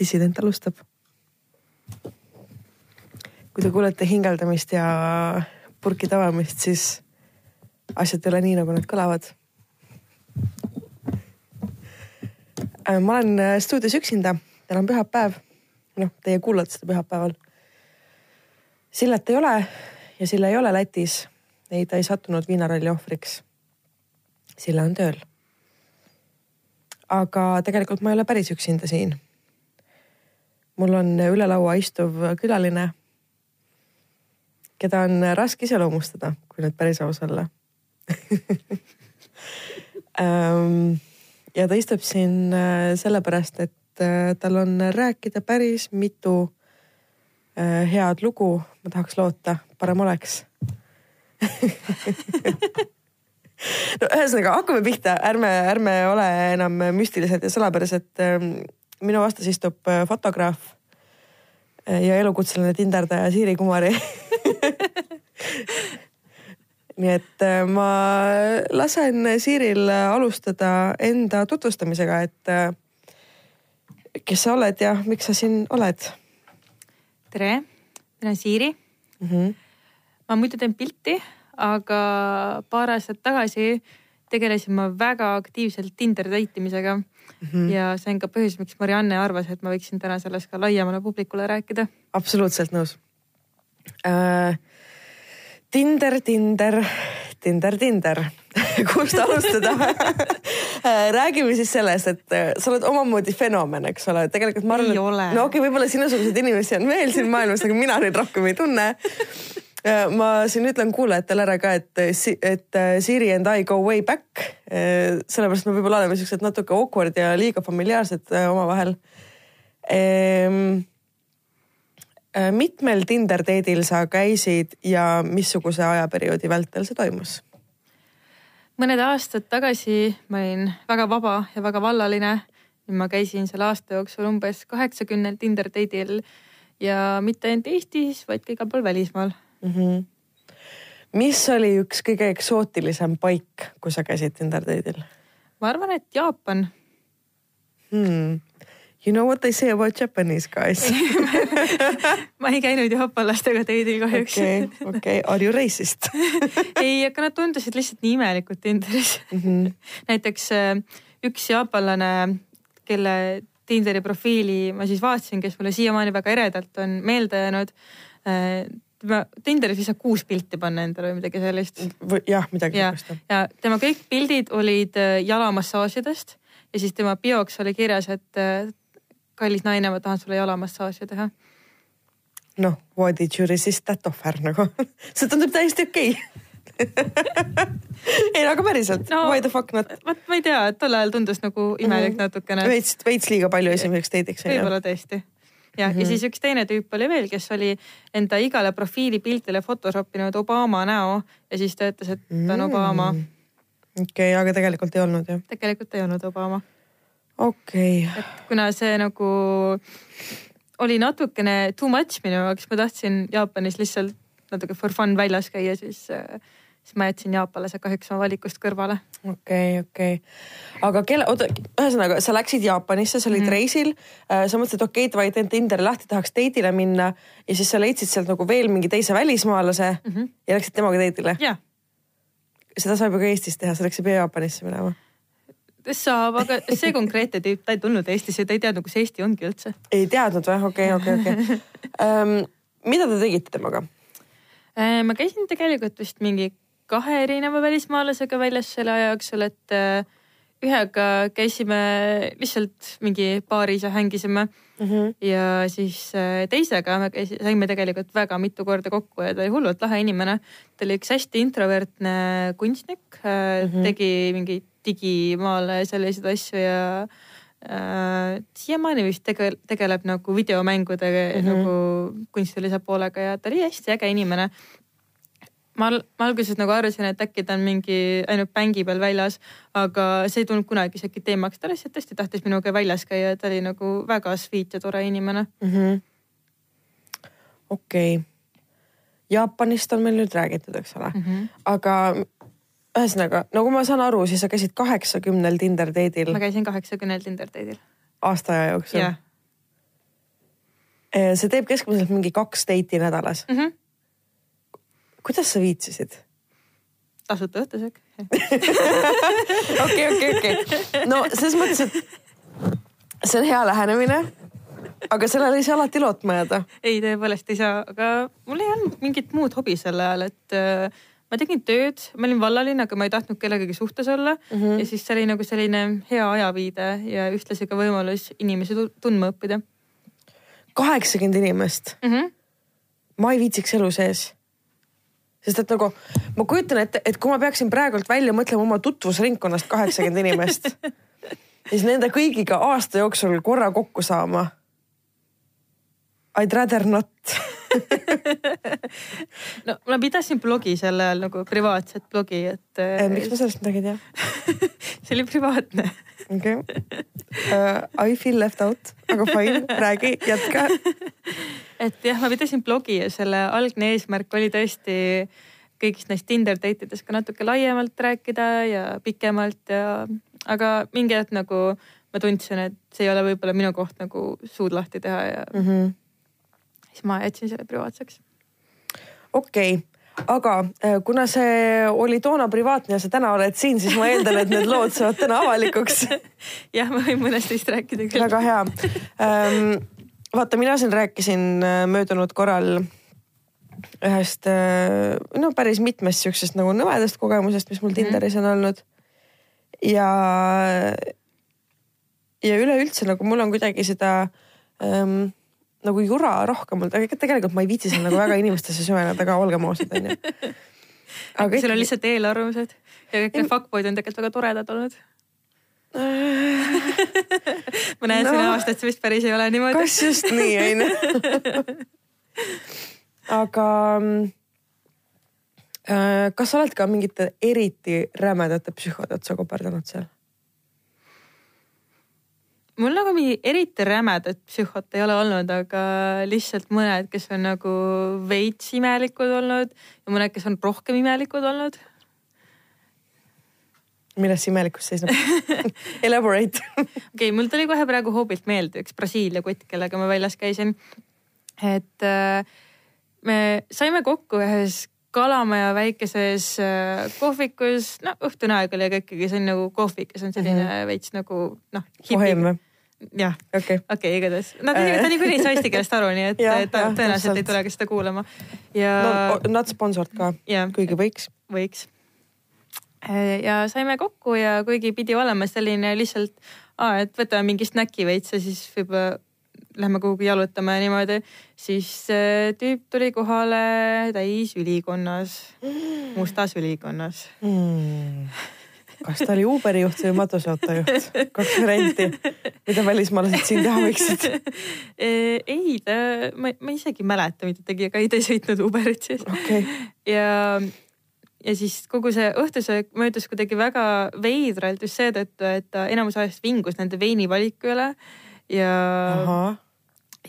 dissident alustab. kui te kuulete hingeldamist ja purkide avamist, siis asjad ei ole nii, nagu nad kõlavad. Äh, ma olen äh, stuudios üksinda, täna on pühapäev. noh, teie kuulate seda pühapäeval. Sillet ei ole ja Sille ei ole Lätis. ei, ta ei sattunud viinaralli ohvriks. Sille on tööl. aga tegelikult ma ei ole päris üksinda siin. Mul on üle laua istuv külaline, keda on raske iseloomustada, kui nüüd päris aus olla. Ähm, ja ta istub siin äh, sellepärast, et äh, tal on rääkida päris mitu äh, head lugu, ma tahaks loota, parem oleks. No ühesõnaga hakkame pihta, ärme, ärme ole enam müstilised ja salapärased. Ähm, minu vastas istub fotograaf ja elukutseline tinderdaja Siiri Kumari nii et äh, ma lasen Siiril alustada enda tutvustamisega, et äh, kes sa oled ja miks sa siin oled? tere, mina olen Siiri mm. -hmm. ma muidu teen pilti, aga paar aastat tagasi tegelesin ma väga aktiivselt Tinder date imisega mm. -hmm. ja see on ka põhjus, miks Marianne arvas, et ma võiksin täna sellest ka laiemale publikule rääkida. absoluutselt nõus äh, Tinder, Tinder, Tinder, Tinder kust alustada räägime siis sellest, et äh, sa oled omamoodi fenomen, eks ole, tegelikult ma arvan, et no okei okay,, võib-olla sinusuguseid inimesi on veel siin maailmas, aga mina neid rohkem ei tunne. Äh, ma siin ütlen kuulajatele ära ka, et, et äh, Siri and I go way back. sellepärast me võib-olla oleme siuksed natuke awkward ja liiga familiaarsed omavahel ehm, Äh, mitmel Tinder date'il sa käisid ja missuguse ajaperioodi vältel see toimus? mõned aastad tagasi ma olin väga vaba ja väga vallaline. ma käisin selle aasta jooksul umbes kaheksakümnel Tinder date'il ja mitte ainult Eestis, vaid ka igal pool välismaal mm. -hmm. mis oli üks kõige eksootilisem paik, kus sa käisid Tinder date'il? ma arvan, et Jaapan hmm You know what they say about Japanese guys ma ei käinud jaapanlastega teidil kahjuks. okei, okei, are you racist ei, aga nad tundusid lihtsalt nii imelikud Tinderis mm. -hmm. näiteks äh, üks jaapanlane, kelle Tinderi profiili ma siis vaatasin, kes mulle siiamaani väga eredalt on meelde jäänud tema Tinderis ei saa kuus pilti panna endale või midagi sellist. jah, midagi sellist. ja tema kõik pildid olid äh, jalamassaažidest ja siis tema bioks oli kirjas, et äh, kallis naine, ma tahan sulle jalamassaaži teha. noh, why did you resist that offer nagu see tundub täiesti okei okay. ei aga päriselt no,, why the fuck not? vot ma ei tea, et tol ajal tundus nagu imelik mm -hmm. natukene. veits, veits liiga palju esimeseks date'iks. võib-olla tõesti. Ja mm, -hmm. ja siis üks teine tüüp oli veel, kes oli enda igale profiilipildile Photoshop inud Obama näo ja siis ta ütles, et ta on Obama. Mm. okei okay,, aga tegelikult ei olnud jah? tegelikult ei olnud Obama okei okay.. et kuna see nagu oli natukene too much minu jaoks, ma tahtsin Jaapanis lihtsalt natuke for fun väljas käia, siis, siis ma jätsin jaapanlased kahjuks oma valikust kõrvale. okei okay,, okei okay.. aga kelle, oota, ühesõnaga sa läksid Jaapanisse, sa olid mm reisil äh,. sa mõtlesid, okei okay,, davai, teen Tinderi lahti, tahaks date'ile minna ja siis sa leidsid sealt nagu veel mingi teise välismaalase mm -hmm. ja läksid temaga date'ile? jah. seda saab ju ka Eestis teha, selleks ei pea Jaapanisse minema saab, aga see konkreetne tüüp, ta ei tulnud Eestisse, ta ei teadnud, kus Eesti ongi üldse. ei teadnud või? okei, okei, okei. Ehm, mida te tegite temaga? Äh, ma käisin tegelikult vist mingi kahe erineva välismaalasega väljas selle aja jooksul, et äh, ühega käisime lihtsalt mingi baaris ja hängisime mm. -hmm. ja siis äh, teisega me käisime, saime tegelikult väga mitu korda kokku ja ta oli hullult lahe inimene. ta oli üks hästi introvertne kunstnik mm, -hmm. tegi mingeid digimaale selliseid asju ja äh, siiamaani vist tegel, tegeleb nagu videomängude mm -hmm. nagu kunstilise poolega ja ta oli hästi äge inimene. Ma, ma alguses nagu arvasin, et äkki ta on mingi ainult bängi peal väljas, aga see ei tulnud kunagi isegi teemaks, ta lihtsalt tõesti tahtis minuga väljas käia, ta oli nagu väga sweet ja tore inimene mm -hmm.. okei okay. Jaapanist on meil nüüd räägitud, eks ole mm, -hmm. aga ühesõnaga, nagu ma saan aru, siis sa käisid kaheksakümnel Tinder date'il. ma käisin kaheksakümnel Tinder date'il. aasta aja jooksul yeah.? see teeb keskmiselt mingi kaks date'i nädalas mm. -hmm. Kuidas sa viitsisid? tasuta õhtusöök. okei, okei, okei. no selles mõttes, et see on hea lähenemine. aga sellele ei saa alati lootma jääda. ei, tõepoolest ei saa, aga mul ei olnud mingit muud hobi sel ajal, et äh, ma tegin tööd, ma olin vallaline, aga ma ei tahtnud kellegagi suhtes olla mm. -hmm. ja siis see oli nagu selline hea ajaviide ja ühtlasi ka võimalus inimesi tu- tundma õppida kaheksakümmend inimest, mm. -hmm. ma ei viitsiks elu sees. Sest et nagu ma kujutan ette, et kui ma peaksin praegult välja mõtlema oma tutvusringkonnast kaheksakümmend inimest, siis nende kõigiga aasta jooksul korra kokku saama. I'd rather not. no ma pidasin blogi sel ajal nagu privaatset blogi, et äh, miks ma sellest midagi ei tea? see oli privaatne. okei okay. uh,. I feel left out, aga fine, räägi, jätka. et jah, ma pidasin blogi ja selle algne eesmärk oli tõesti kõigist neist Tinder date idest ka natuke laiemalt rääkida ja pikemalt ja, aga mingi hetk nagu ma tundsin, et see ei ole võib-olla minu koht nagu suud lahti teha ja mm. -hmm. siis ma jätsin selle privaatseks. okei okay., aga äh, kuna see oli toona privaatne ja sa täna oled siin, siis ma eeldan, et need lood saavad täna avalikuks. jah, ma võin mõnest neist rääkida küll. väga hea ähm,. vaata, mina siin rääkisin äh, möödunud korral ühest äh, no päris mitmest siuksest nagu nõmedast kogemusest, mis mul Tinderis on olnud. ja, ja üleüldse nagu mul on kuidagi seda ähm, nagu jura rohkem olnud, aga tegelikult ma ei viitsi seal nagu väga inimestesse süveneda ka, olgem ausad, onju. aga sul on lihtsalt eelarvamused ja kõik need fuckboy'd on tegelikult väga toredad olnud. Ma näen No. sinu aastat, see vist päris ei ole niimoodi. kas just nii, onju. aga äh, kas sa oled ka mingite eriti rämedate psühhode otsa koperdanud seal? mul nagu mingi eriti rämedat psühhot ei ole olnud, aga lihtsalt mõned, kes on nagu veits imelikud olnud ja mõned, kes on rohkem imelikud olnud. Milles see imelikkus seisneb Elaborate. okei mul tuli kohe praegu hoobilt meelde üks Brasiilia kutt, kellega ma väljas käisin. et äh, me saime kokku ühes Kalamaja väikeses äh, kohvikus, no õhtune aeg oli, aga ikkagi see on nagu kohvik ja see on selline mm -hmm. veits nagu noh. Bohem või? jah, okei okay.. okei okay,, igatahes. no ta, ta niikuinii sai eesti keelest aru, nii et Jah, ta jah, tõenäoliselt ei tulegi seda kuulama. ja no nad sponsored ka, ja kuigi võiks. võiks. Ja saime kokku ja kuigi pidi olema selline lihtsalt, et võtame mingi snäki veits ja siis võib-olla lähme kuhugi jalutama ja niimoodi, siis äh, tüüp tuli kohale täis ülikonnas, mustas ülikonnas. Hmm. kas ta oli Uberi juht või matusautojuht? kaks varianti, mida välismaalased siin teha võiksid. ei, ta, ma, ma isegi ei mäleta, mida tegi, aga ei ta ei sõitnud Uberit siis. okei, ja, ja siis kogu see õhtusöök möödus kuidagi väga veidralt just seetõttu, et ta enamus ajast vingus nende veinivaliku üle ja,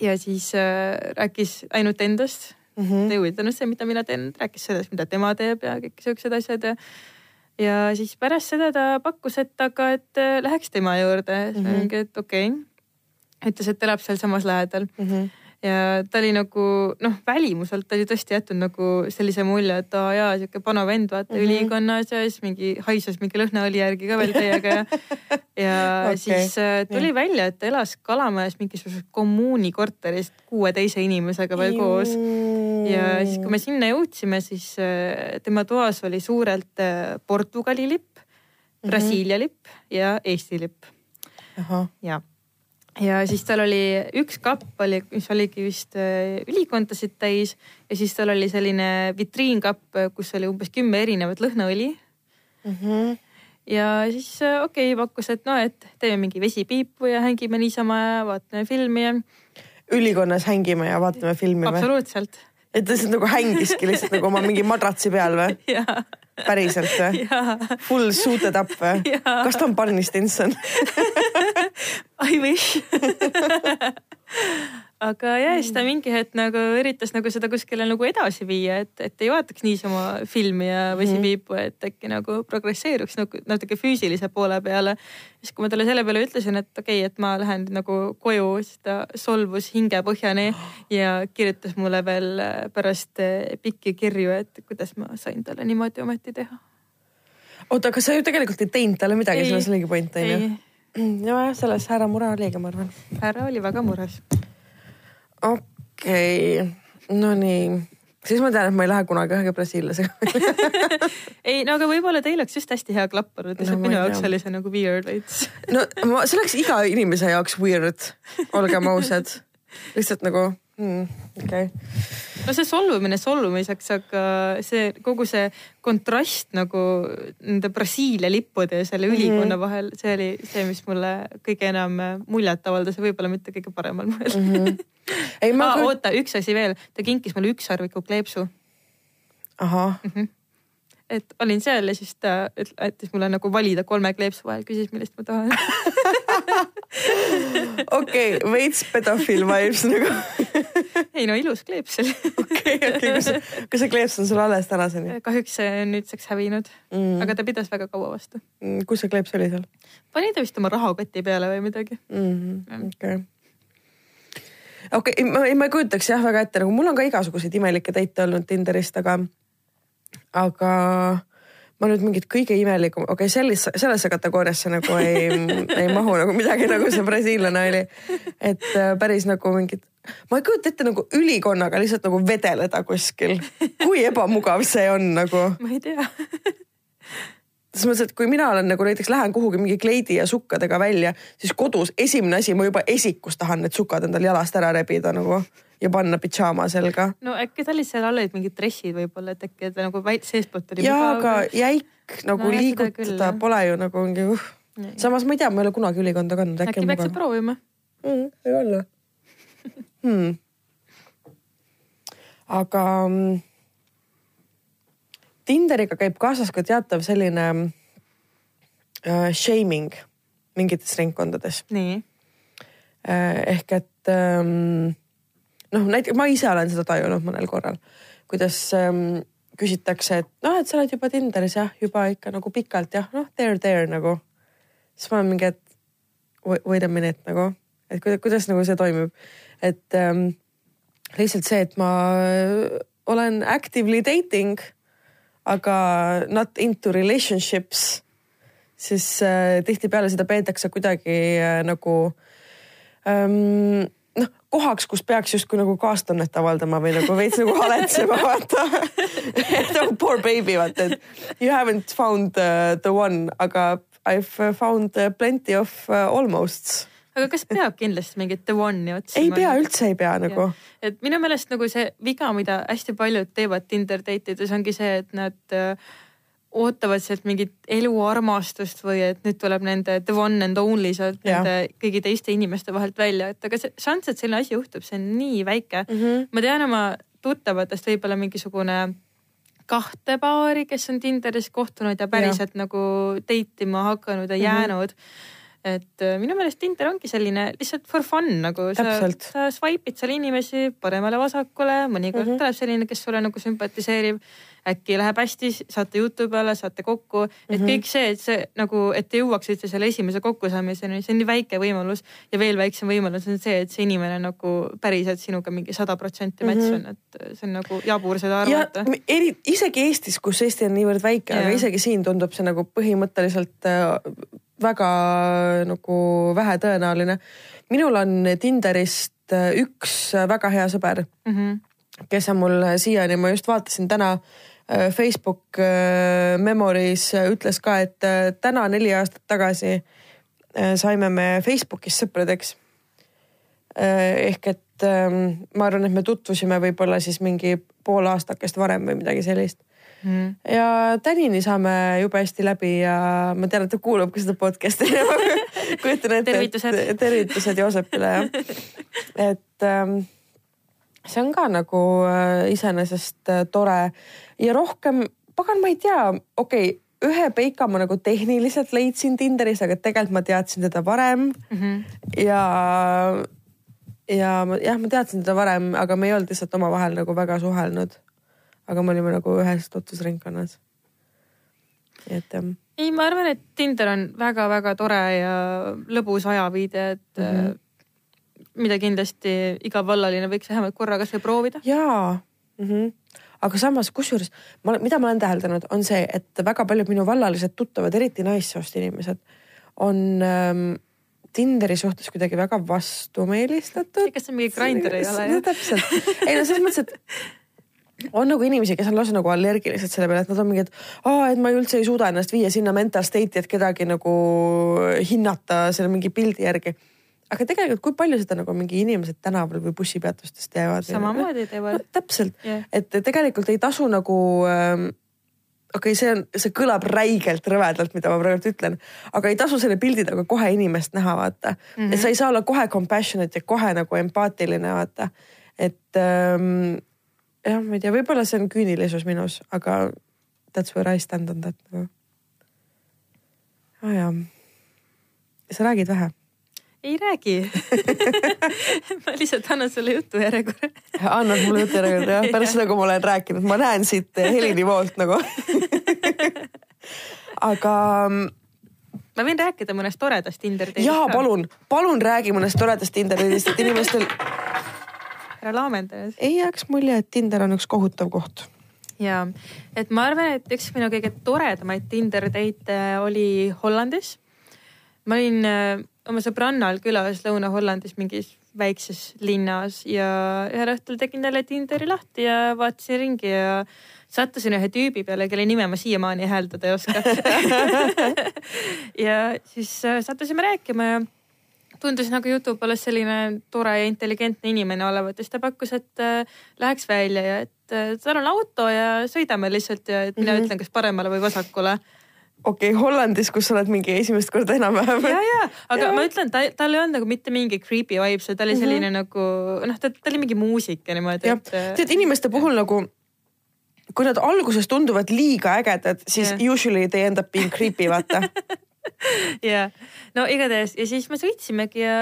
ja siis äh, rääkis ainult endast mm. -hmm. ei huvitanud see, mida mina teen, rääkis sellest, mida tema teeb ja kõik siuksed asjad ja ja siis pärast seda ta pakkus, et aga, et äh, läheks tema juurde mm. -hmm. et okei okay.. ütles, et elab sealsamas lähedal Mhm. Ja ta oli nagu noh, välimuselt ta oli tõesti jätnud nagu sellise mulje, et aa jaa, sihuke pano vend vaata mm Mhm. -hmm. ülikonnas ja siis mingi haises mingi lõhnaõli järgi ka veel täiega ja ja okay. siis äh, tuli nii. välja, et ta elas Kalamajas mingisuguses kommuunikorteris kuue teise inimesega veel koos. ja siis, kui me sinna jõudsime, siis äh, tema toas oli suurelt äh, Portugali lipp, Brasiilia lipp ja Eesti lipp ja, ja siis tal oli üks kapp oli, mis oligi vist äh, ülikondasid täis ja siis tal oli selline vitriinkapp, kus oli umbes kümme erinevat lõhnaõli Mhm. ja siis äh, okei okay, pakkus, et no, et teeme mingi vesipiipu ja hängime niisama ja vaatame filmi ja ülikonnas hängime ja vaatame filmi või? absoluutselt et ta lihtsalt nagu hängiski lihtsalt nagu oma mingi madratsi peal või? ja, päriselt või? ja Full suited up või? Jaa. kas ta on Barney Stinson? I wish aga ja siis ta mingi hetk nagu üritas nagu seda kuskile nagu edasi viia, et, et ei vaataks niisama filmi ja vesipiipu, et äkki nagu progresseeruks nagu natuke füüsilise poole peale. siis kui ma talle selle peale ütlesin, et okei okay,, et ma lähen nagu koju, siis ta solvus hingepõhjani ja kirjutas mulle veel pärast pikki kirju, et kuidas ma sain talle niimoodi ometi teha. oota, aga sa ju tegelikult ei teinud talle midagi, selles oligi point on ju? nojah, selles härra mure oligi, ma arvan. härra oli väga mures. Okei okay., no nii siis ma tean, et ma ei lähe kunagi ühegi brasiillasega ei, no aga võib-olla teil oleks just hästi hea klapp olnud, lihtsalt no, minu jaoks oli see nagu weird veits. no ma, see oleks iga inimese jaoks weird, olgem ausad. lihtsalt nagu mm,, okay no see solvumine solvumiseks, aga see kogu see kontrast nagu nende Brasiilia lippude ja selle mm -hmm. ülikonna vahel, see oli see, mis mulle kõige enam muljet avaldas ja võib-olla mitte kõige paremal moel mm. -hmm. ei ma ah, oota, üks asi veel, ta kinkis mulle ükssarviku kleepsu. ahah mm. -hmm et olin seal ja siis ta jättis mulle nagu valida kolme kleepsu vahel, küsis, millist ma tahan okei, veits pedofiil vibes nagu ei no ilus kleeps oli. okei, okei, kas, kas see kleeps on sul alles tänaseni? kahjuks see on nüüdseks hävinud mm., aga ta pidas väga kaua vastu mm,. kus see kleeps oli seal? pani ta vist oma rahakoti peale või midagi mm,. okei okei okay,, ma, ma ei kujutaks jah väga ette, nagu mul on ka igasuguseid imelikke teite olnud Tinderist, aga aga ma nüüd mingit kõige imelikum, okei okay,, sellise, sellesse kategooriasse nagu ei ei mahu nagu midagi, nagu see brasiillane oli. et äh, päris nagu mingid, ma ei kujuta ette nagu ülikonnaga lihtsalt nagu vedeleda kuskil. kui ebamugav see on nagu. ma ei tea selles mõttes, et kui mina olen nagu näiteks lähen kuhugi mingi kleidi ja sukkadega välja, siis kodus esimene asi, ma juba esikus tahan need sukad endal jalast ära rebida nagu ja panna pidžaama selga. no äkki tal seal all olid mingid dressid võib-olla, et äkki ta nagu seestpoolt oli. jaa, aga jäik nagu no, liigutada pole ju nagu mingi uh. samas ma ei tea, ma ei ole kunagi ülikonda kandnud. äkki peaksid proovima mm,? võib-olla hmm.. aga mm, Tinderiga käib kaasas ka teatav selline äh, shaming mingites ringkondades. nii äh,. ehk et ähm, noh, näiteks ma ise olen seda tajunud mõnel korral, kuidas ähm, küsitakse, et noh, et sa oled juba Tinderis jah, juba ikka nagu pikalt jah, noh, there, there nagu. siis ma olen mingi, et wait a minute nagu, et kuidas, kuidas nagu see toimib, et ähm, lihtsalt see, et ma olen actively dating, aga not into relationships, siis äh, tihtipeale seda peetakse kuidagi äh, nagu ähm, noh, kohaks, kus peaks justkui nagu kaastunnet avaldama või nagu veits nagu haletsema, vaata nagu poor baby, vaata, et you haven't found uh, the one, aga I have found uh, plenty of uh, almost's aga kas peab kindlasti mingit the one'i otsima? ei pea, üldse ei pea nagu. et minu meelest nagu see viga, mida hästi paljud teevad Tinder date ides ongi see, et nad uh, ootavad sealt mingit eluarmastust või et nüüd tuleb nende the one and only sealt nende kõigi teiste inimeste vahelt välja, et aga see šanss, et selline asi juhtub, see on nii väike mm. -hmm. ma tean oma tuttavatest võib-olla mingisugune kahte paari, kes on Tinderis kohtunud ja päriselt ja. nagu date ima hakanud ja mm -hmm. jäänud et äh, minu meelest Tinder ongi selline lihtsalt for fun nagu sa, sa swipe'id seal inimesi paremale-vasakule, mõnikord mm -hmm. tuleb selline, kes sulle nagu sümpatiseerib äkki läheb hästi, saate jutu peale, saate kokku, et mm -hmm. kõik see, et see nagu, et te jõuaksite selle esimese kokkusaamiseni, see on nii väike võimalus ja veel väiksem võimalus on see, et see inimene nagu päriselt sinuga mingi sada protsenti match mhm. on, et see on nagu jabur seda arvata. eri, isegi Eestis, kus Eesti on niivõrd väike, aga isegi siin tundub see nagu põhimõtteliselt äh, väga nagu vähetõenäoline. minul on Tinderist äh, üks väga hea sõber mm, -hmm. kes on mul siiani, ma just vaatasin täna Äh, Facebook äh, Memories ütles ka, et äh, täna neli aastat tagasi saime me Facebookis sõpradeks. ehk et ähm, ma arvan, et me tutvusime võib-olla siis mingi pool aastakest varem või midagi sellist mm.. ja tänini saame jube hästi läbi ja ma tean, et ta kuulab ka seda podcast'i kujutan ette, et tervitused Joosepile jah. et ähm, see on ka nagu äh, iseenesest äh, tore ja rohkem, pagan, ma ei tea, okei okay, ühe peika ma nagu tehniliselt leidsin Tinderis, aga tegelikult ma teadsin teda varem mm. -hmm. ja ja ma jah, ma teadsin teda varem, aga me ei olnud lihtsalt omavahel nagu väga suhelnud. aga me olime nagu ühes tutvusringkonnas. et jah. ei, ma arvan, et Tinder on väga-väga tore ja lõbus ajaviide, et mm -hmm. Mida kindlasti iga vallaline võiks vähemalt korra kasvõi proovida. jaa mm. -hmm aga samas, kusjuures ma, mida ma olen täheldanud, on see, et väga paljud minu vallalised tuttavad, eriti naissoost inimesed, on ähm, Tinderi suhtes kuidagi väga vastumeelistatud. kas see mingi grinder ei ole? täpselt, ei no selles mõttes, et on nagu inimesi, kes on lausa nagu allergilised selle peale, et nad on mingid, et ma üldse ei suuda ennast viia sinna mental state'i, et kedagi nagu hinnata selle mingi pildi järgi. Aga tegelikult, kui palju seda nagu mingi inimesed tänaval või bussipeatustest teevad? samamoodi teevad no,. täpselt yeah., et tegelikult ei tasu nagu ähm, okei okay,, see on, see kõlab räigelt rõvedalt, mida ma praegu ütlen, aga ei tasu selle pildi taga kohe inimest näha, vaata mm. -hmm. et sa ei saa olla kohe compassionate ja kohe nagu empaatiline, vaata. et ähm, jah, ma ei tea, võib-olla see on küünilisus minus, aga that's where I stand on that nagu. aa jaa. sa räägid vähe ei räägi ma lihtsalt annan sulle jutujärjekorra annad mulle jutujärjekorra jah, pärast seda, kui ma olen rääkinud, ma näen siit helinivoolt nagu aga. Mm, ma võin rääkida mõnest toredast Tinder date'ist. jaa, palun, palun räägi mõnest toredast Tinder date'ist, et inimestel. ära laamenda. ei jääks mulje, et Tinder on üks kohutav koht ja, et ma arvan, et üks minu kõige toredamaid Tinder date'e oli Hollandis. ma olin äh, oma sõbrannal külas Lõuna-Hollandis mingis väikses linnas ja ühel õhtul tegin talle Tinderi lahti ja vaatasin ringi ja sattusin ühe tüübi peale, kelle nime ma siiamaani hääldada ei oska ja siis äh, sattusime rääkima ja tundus nagu jutu poolest selline tore ja intelligentne inimene olevat ja siis ta pakkus, et äh, läheks välja ja et äh, tal on auto ja sõidame lihtsalt ja et mina mm -hmm. ütlen, kas paremale või vasakule okei okay,, Hollandis, kus sa oled mingi esimest korda enam-vähem. ja, ja, aga ja. ma ütlen, ta, tal ei olnud nagu mitte mingi creepy vibe, see ta oli mhm. selline mm -hmm. nagu noh, ta, ta oli mingi muusik ja niimoodi. et. tead inimeste puhul nagu, kui nad alguses tunduvad liiga ägedad, siis yeah. usually they end up being creepy, vaata ja no igatahes ja siis me sõitsimegi ja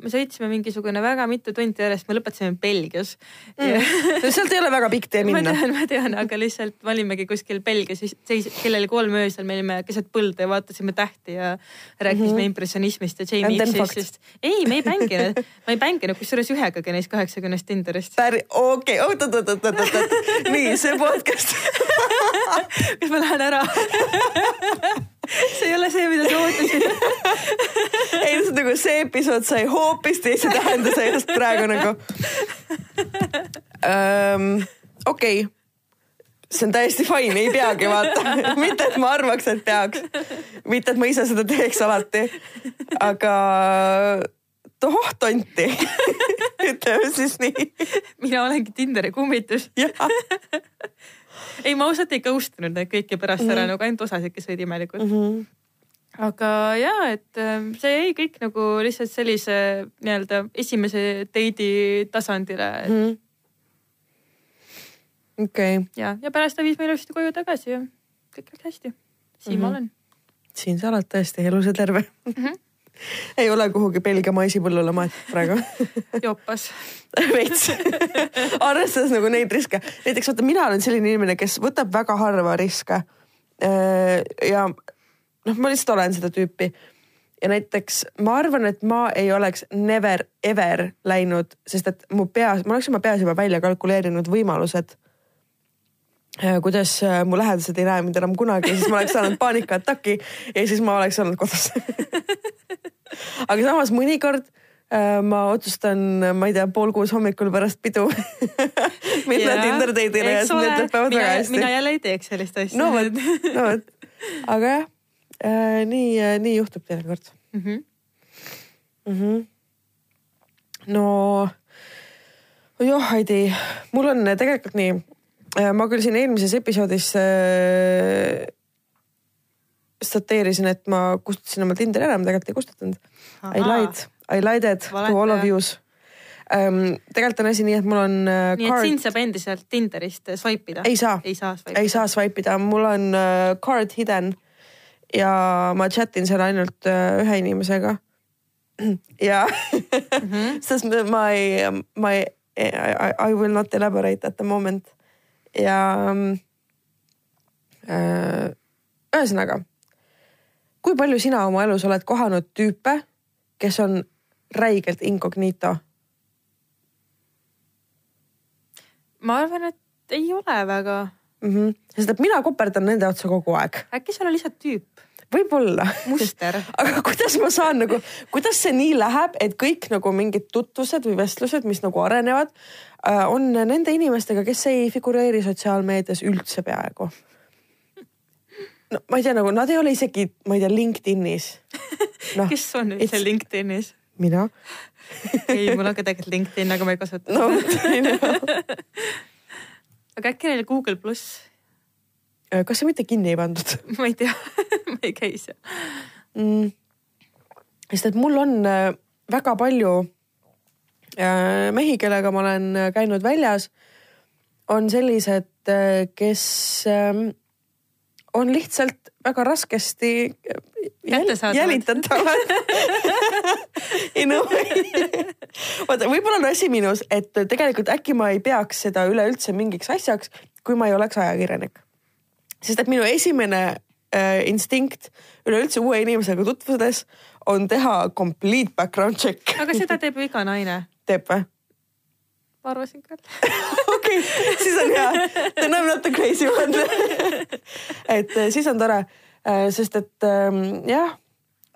me sõitsime mingisugune väga mitu tundi järjest, me lõpetasime Belgias mm.. sealt ei ole väga pikk tee minna. ma tean, ma tean, aga lihtsalt me olimegi kuskil Belgias, seis, kell oli kolm öösel, me olime keset põlda ja vaatasime tähti ja rääkisime mm -hmm. impressionismist ja Jamie X-ist. ei, me ei mänginud, ma ei mänginud kusjuures ühegagi neist kaheksakümnest Tinderist. okei, oot, oot, oot, oot, oot, oot, nii see podcast kas ma lähen ära see ei ole see, mida sa ootasid ei, on nagu see episood sai hoopis teise tähenduse just praegu nagu um,. okei okay see on täiesti fine, ei peagi vaata mitte, et ma arvaks, et peaks. mitte, et ma ise seda teeks alati. aga toh tonti ütleme siis nii. mina olengi Tinderi kummitus ei, ma ausalt ei ghost inud neid kõiki pärast mm -hmm. ära mhm. nagu ainult osasid, kes olid imelikud mm. -hmm. aga ja, et ähm, see jäi kõik nagu lihtsalt sellise nii-öelda esimese date'i tasandile et... mm. -hmm. okei okay.. ja, ja pärast ta viis meile ilusti koju tagasi ja kõik läks hästi. siin mm -hmm. ma mhm. olen. siin sa oled tõesti elus ja terve mm. -hmm ei ole kuhugi Belgia maisipõllule maetud praegu jopas veits arvestades nagu neid riske. näiteks vaata, mina olen selline inimene, kes võtab väga harva riske. Äh, ja noh, ma lihtsalt olen seda tüüpi. ja näiteks ma arvan, et ma ei oleks never ever läinud, sest et mu peas, ma oleks oma peas juba välja kalkuleerinud võimalused kuidas äh, mu lähedased ei näe mind enam kunagi, siis ma oleks saanud paanikaataki ja siis ma oleks olnud kodus aga samas mõnikord äh, ma otsustan, ma ei tea, pool kuus hommikul pärast pidu minna Tinder date'ile ja siis need lõpevad väga hästi. mina jälle ei teeks sellist asja. no vot, no vot, aga jah äh,, nii äh,, nii juhtub teinekord mm. -hmm. Mm -hmm. no joh, Heidi, mul on tegelikult nii, äh, ma küll siin eelmises episoodis äh, stateerisin, et ma kustutasin oma Tinderi ära, ma tegelikult ei kustutanud. I lied, I lied it Valeta. to all of you's um,. tegelikult on asi nii, et mul on uh,. nii card... et sind saab endiselt Tinderist swipe ida? ei saa, ei saa swipe ida, swipe ida, mul on uh, card hidden ja ma chat in seal ainult uh, ühe inimesega ja mm -hmm. sest ma- ei, ma ei, I, I will not elaborate at the moment ja äh, ühesõnaga, kui palju sina oma elus oled kohanud tüüpe, kes on räigelt incognito? ma arvan, et ei ole väga. mm. -hmm. sest et mina koperdan nende otsa kogu aeg, äkki seal on lihtsalt tüüp, võib-olla muster aga kuidas ma saan nagu, kuidas see nii läheb, et kõik nagu mingid tutvused või vestlused, mis nagu arenevad, on nende inimestega, kes ei figureeri sotsiaalmeedias üldse peaaegu. no ma ei tea, nagu nad ei ole isegi, ma ei tea, LinkedInis. noh, kes on üldse LinkedInis? mina. ei, mul on ka tegelikult LinkedIn, aga ma ei kasuta no no.. aga äkki neil Google pluss, kas see mitte kinni ei pandud ma ei tea ma ei käi seal. mm.? sest et mul on äh, väga palju äh, mehi, kellega ma olen äh, käinud väljas, on sellised, kes ähm, on lihtsalt väga raskesti äh, jälitatavad. ei no, vaata, võib-olla on asi minus, et tegelikult äkki ma ei peaks seda üleüldse mingiks asjaks, kui ma ei oleks ajakirjanik. Sest et minu esimene äh, instinkt üleüldse uue inimesega tutvudes on teha complete background check. aga seda teeb ju iga naine. teeb või? ma arvasin küll. okei, siis on hea. Then I m not the crazy one. et eh, siis on tore, sest et ähm, jah,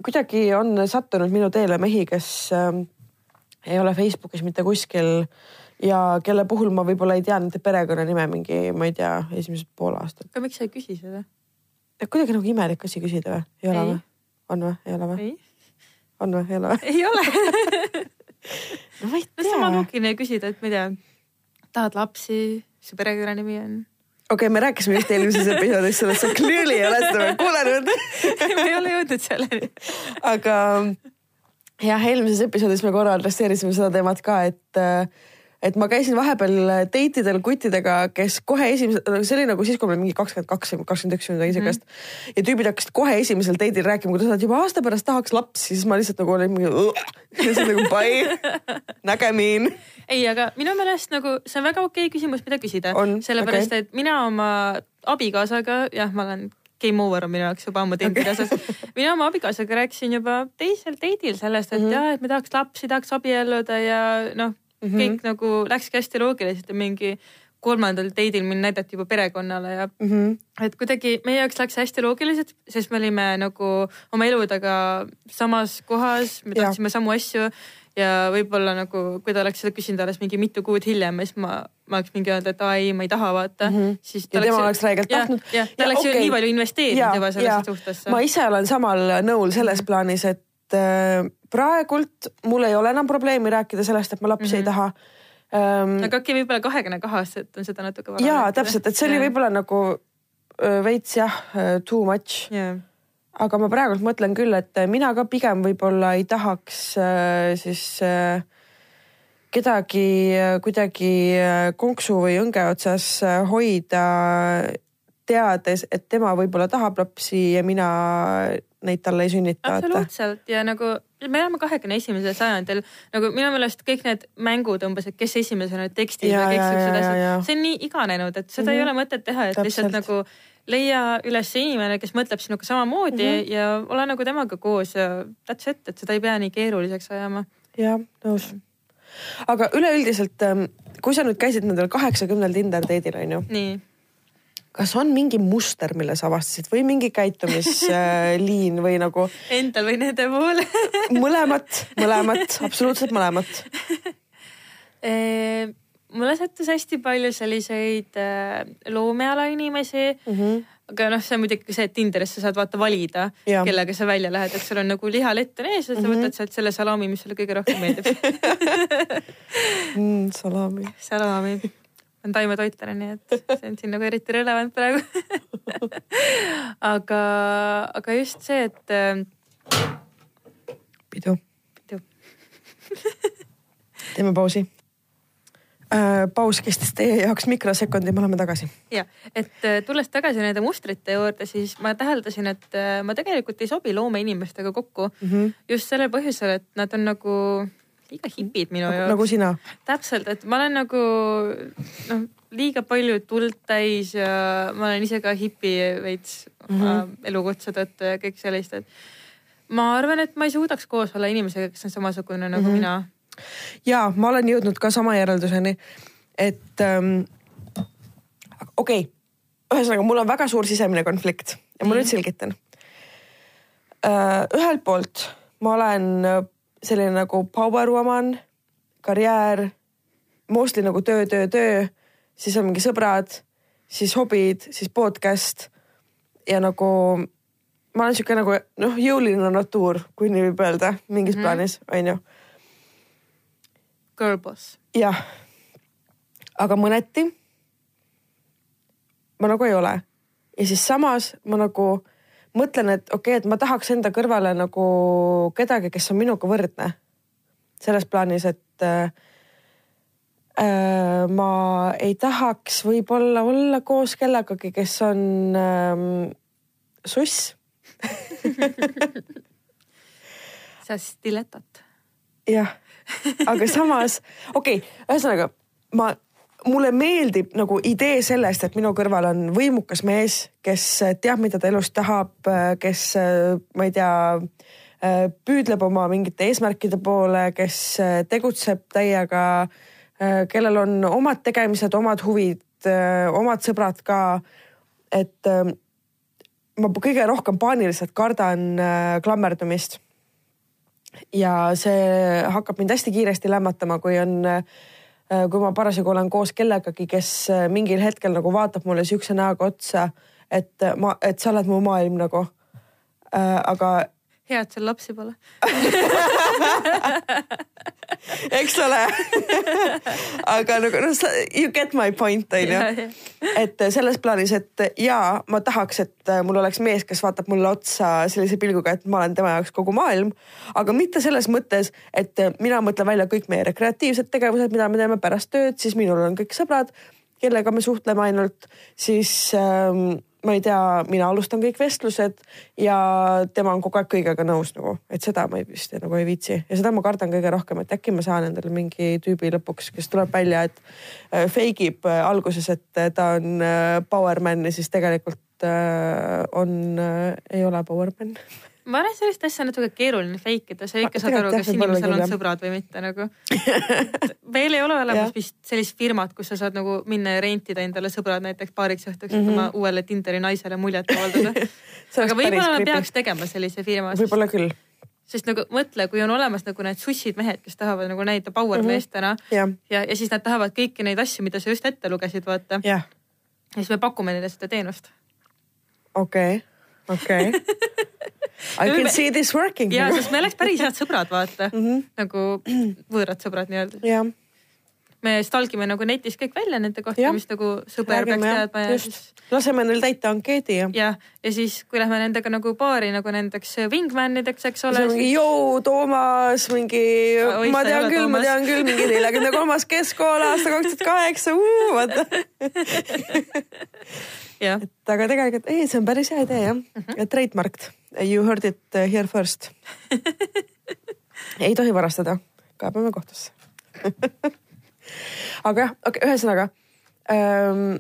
kuidagi on sattunud minu teele mehi, kes ähm, ei ole Facebookis mitte kuskil ja kelle puhul ma võib-olla ei tea nende perekonnanime mingi, ma ei tea, esimesed pool aastat. aga miks sa ei küsi seda? kuidagi nagu imelik asi küsida või? ei ole või? on või? ei ole või? on või? ei ole või? ei ole. no ma ei no sama tea. loogiline küsida, et ma ei tea, tahad lapsi, mis su perekonnanimi on? okei okay,, me rääkisime just eelmises episoodis sellest, sa clearly ei ole seda veel kuulanud. ma ei ole jõudnud selleni. aga jah, eelmises episoodis me korra adresseerisime seda teemat ka, et et ma käisin vahepeal date idel kuttidega, kes kohe esimesel, see oli nagu siis, kui ma olin mingi kakskümmend kaks või kakskümmend üks või midagi siukest mm. -hmm. ja tüübid hakkasid kohe esimesel date'il rääkima, kuidas nad juba aasta pärast tahaks lapsi, siis ma lihtsalt nagu olin mingi. siis nagu bye, nägemiin. ei, aga minu meelest nagu see on väga okei küsimus, mida küsida sellepärast et mina oma abikaasaga, jah, ma olen game over on minu jaoks juba ammu Tinderi Okei. osas. mina oma abikaasaga rääkisin juba teisel date'il sellest, et mm. -hmm. jah, et me tahaks lapsi, tahaks abielluda ja noh mm. -hmm. kõik nagu läkski hästi loogiliselt ja mingi kolmandal date'il mind näidati juba perekonnale ja Mhm. et kuidagi meie jaoks läks hästi loogiliselt, sest me olime nagu oma eludega samas kohas, me tahtsime samu asju ja võib-olla nagu, kui ta oleks seda küsinud alles mingi mitu kuud hiljem, siis ma, ma oleks mingi öelnud, et aa ei, ma ei taha vaata mm. Mhm. -hmm. siis ja tema oleks räigelt tahtnud. ta oleks ju okei. nii palju investeerinud juba sellesse suhtesse. ma ise olen samal nõul selles Mhm. plaanis, et äh, praegult mul ei ole enam probleemi rääkida sellest, et ma lapsi mm -hmm. ei taha ähm,. aga äkki võib-olla kahekümne kahe aastaselt on seda natuke vara jaa, täpselt, et see oli võib-olla nagu öö, veits jah, too much, jah, aga ma praegult mõtlen küll, et mina ka pigem võib-olla ei tahaks äh, siis äh, kedagi äh, kuidagi konksu või õnge otsas hoida, teades, et tema võib-olla tahab lapsi ja mina neid talle ei sünnita. absoluutselt ja nagu me elame kahekümne esimesel sajandil nagu minu meelest kõik need mängud umbes, et kes esimesena tekstis Jaa, või kõik siuksed asjad, see on nii iganenud, et seda mm -hmm. ei Mhm. ole mõtet teha, et Täpselt. lihtsalt nagu leia üles inimene, kes mõtleb sinuga samamoodi mm. -hmm. ja ole nagu temaga koos ja that's it, et seda ei pea nii keeruliseks ajama. jah, nõus. aga üleüldiselt, kui sa nüüd käisid nendel kaheksakümnel Tinder date'il onju, nii, kas on mingi muster, mille sa avastasid või mingi käitumisliin või nagu endal või nende puhul mõlemat, mõlemat, absoluutselt mõlemat. Mulle sattus hästi palju selliseid äh, loomeala inimesi Mm -hmm. aga noh, see on muidugi see, et Tinderis sa saad vaata valida, kellega sa välja lähed, et sul on nagu lihalett on ees ja sa mm. -hmm. võtad sealt selle salami, mis sulle kõige rohkem meeldib. mm,. salami. salami on taimetoitlane, nii et see on siin nagu eriti relevant praegu. aga, aga just see, et äh, pidu pidu.. teeme pausi. Äh, paus kestis teie jaoks mikrosekundi, me oleme tagasi. ja, et äh, tulles tagasi nende mustrite juurde, siis ma täheldasin, et äh, ma tegelikult ei sobi loomeinimestega kokku mm. -hmm. just sellel põhjusel, et nad on nagu liiga hipid minu nagu, jaoks. nagu sina. täpselt, et ma olen nagu noh, liiga palju tuld täis ja ma olen ise ka hipi veits mm -hmm. elukutse tõttu ja kõik sellist, et ma arvan, et ma ei suudaks koos olla inimesega, kes on samasugune nagu mm -hmm. mina ja ma olen jõudnud ka sama järelduseni, et ähm, okei okay., ühesõnaga mul on väga suur sisemine konflikt ja ma mm. nüüd selgitan äh,. ühelt poolt ma olen selline nagu power woman, karjäär, mostly nagu töö, töö, töö, siis on mingi sõbrad, siis hobid, siis podcast ja nagu ma olen sihuke nagu noh, jõuline natuur, kui nii võib öelda mingis mm. plaanis, onju Girlboss. jah, aga mõneti ma nagu ei ole ja siis samas ma nagu mõtlen, et okei okay,, et ma tahaks enda kõrvale nagu kedagi, kes on minuga võrdne. selles plaanis, et äh, äh, ma ei tahaks võib-olla olla koos kellegagi, kes on äh, suss sa stiletot. jah aga samas, okei okay,, ühesõnaga ma, mulle meeldib nagu idee sellest, et minu kõrval on võimukas mees, kes teab, mida ta elus tahab, kes ma ei tea, püüdleb oma mingite eesmärkide poole, kes tegutseb täiega, kellel on omad tegemised, omad huvid, omad sõbrad ka. et ma kõige rohkem paaniliselt kardan klammerdumist ja see hakkab mind hästi kiiresti lämmatama, kui on, äh, kui ma parasjagu olen koos kellegagi, kes äh, mingil hetkel nagu vaatab mulle siukse näoga otsa, et ma, et sa oled mu maailm nagu. Äh, aga hea, et sul lapsi pole eks ole aga nagu noh, you get my point on ju. et selles plaanis, et jaa, ma tahaks, et mul oleks mees, kes vaatab mulle otsa sellise pilguga, et ma olen tema jaoks kogu maailm. aga mitte selles mõttes, et mina mõtlen välja kõik meie rekreatiivsed tegevused, mida me teeme pärast tööd, siis minul on kõik sõbrad, kellega me suhtleme ainult, siis ähm, ma ei tea, mina alustan kõik vestlused ja tema on kogu aeg kõigega nõus nagu, et seda ma vist nagu ei viitsi. Ja seda ma kardan kõige rohkem, et äkki ma saan endale mingi tüübi lõpuks, kes tuleb välja, et äh, fake ib äh, alguses, et äh, ta on power man ja siis tegelikult on, ei ole power man ma arvan, et sellist asja on natuke keeruline fake ida, sa ikka saad aru, kas inimesel on sõbrad või mitte nagu. veel ei ole olemas vist sellist firmat, kus sa saad nagu minna ja rentida endale sõbrad näiteks paariks õhtuks mm, -hmm. oma uuele Tinderi naisele muljet avaldada aga võib-olla me peaks tegema sellise firma. võib-olla küll sest nagu mõtle, kui on olemas nagu need sussid mehed, kes tahavad nagu näidata power mm -hmm. meestena ja. ja, ja siis nad tahavad kõiki neid asju, mida sa just ette lugesid, vaata. ja siis me pakume neile seda teenust. okei okay okei okay. I can me... see this working. ja, sest me oleks päris head sõbrad, vaata mm. -hmm. nagu võõrad sõbrad nii-öelda. jah me stalgime nagu netis kõik välja nende kohta, mis nagu sõber Räägime, peaks teadma ja just. siis. laseme neil täita ankeedi ja. jah, ja siis, kui lähme nendega nagu baari nagu nendeks wingmanideks, eks ole. mingi siis... joo, Toomas, mingi oh,, ma tean küll, ma tean küll, mingi neljakümne kolmas keskkool aasta kaks tuhat kaheksa, vaata et aga tegelikult ei, see on päris hea idee jah mm -hmm. trademarked, you heard it uh, here first. Ei tohi varastada, kaebame kohtusse. Aga jah, okei okay,, ühesõnaga ähm,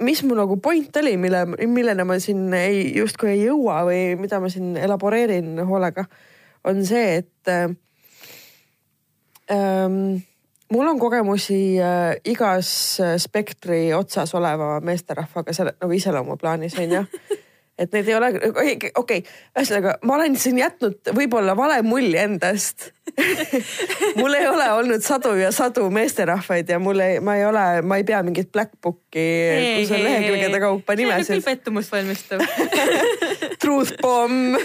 mis mu nagu point oli, mille, milleni ma siin ei, justkui ei jõua või mida ma siin elaboreerin hoolega, on see, et äh, ähm, mul on kogemusi äh, igas spektri otsas oleva meesterahvaga selle nagu iseloomuplaanis onju et need ei ole, okei. Okay,, ühesõnaga ma olen siin jätnud võib-olla vale mulje endast. Mul ei ole olnud sadu ja sadu meesterahvaid ja mul ei, ma ei ole, ma ei pea mingit black book'i, kus on lehekülgede kaupa nimesid. see on küll pettumust valmistav. Truth bomb,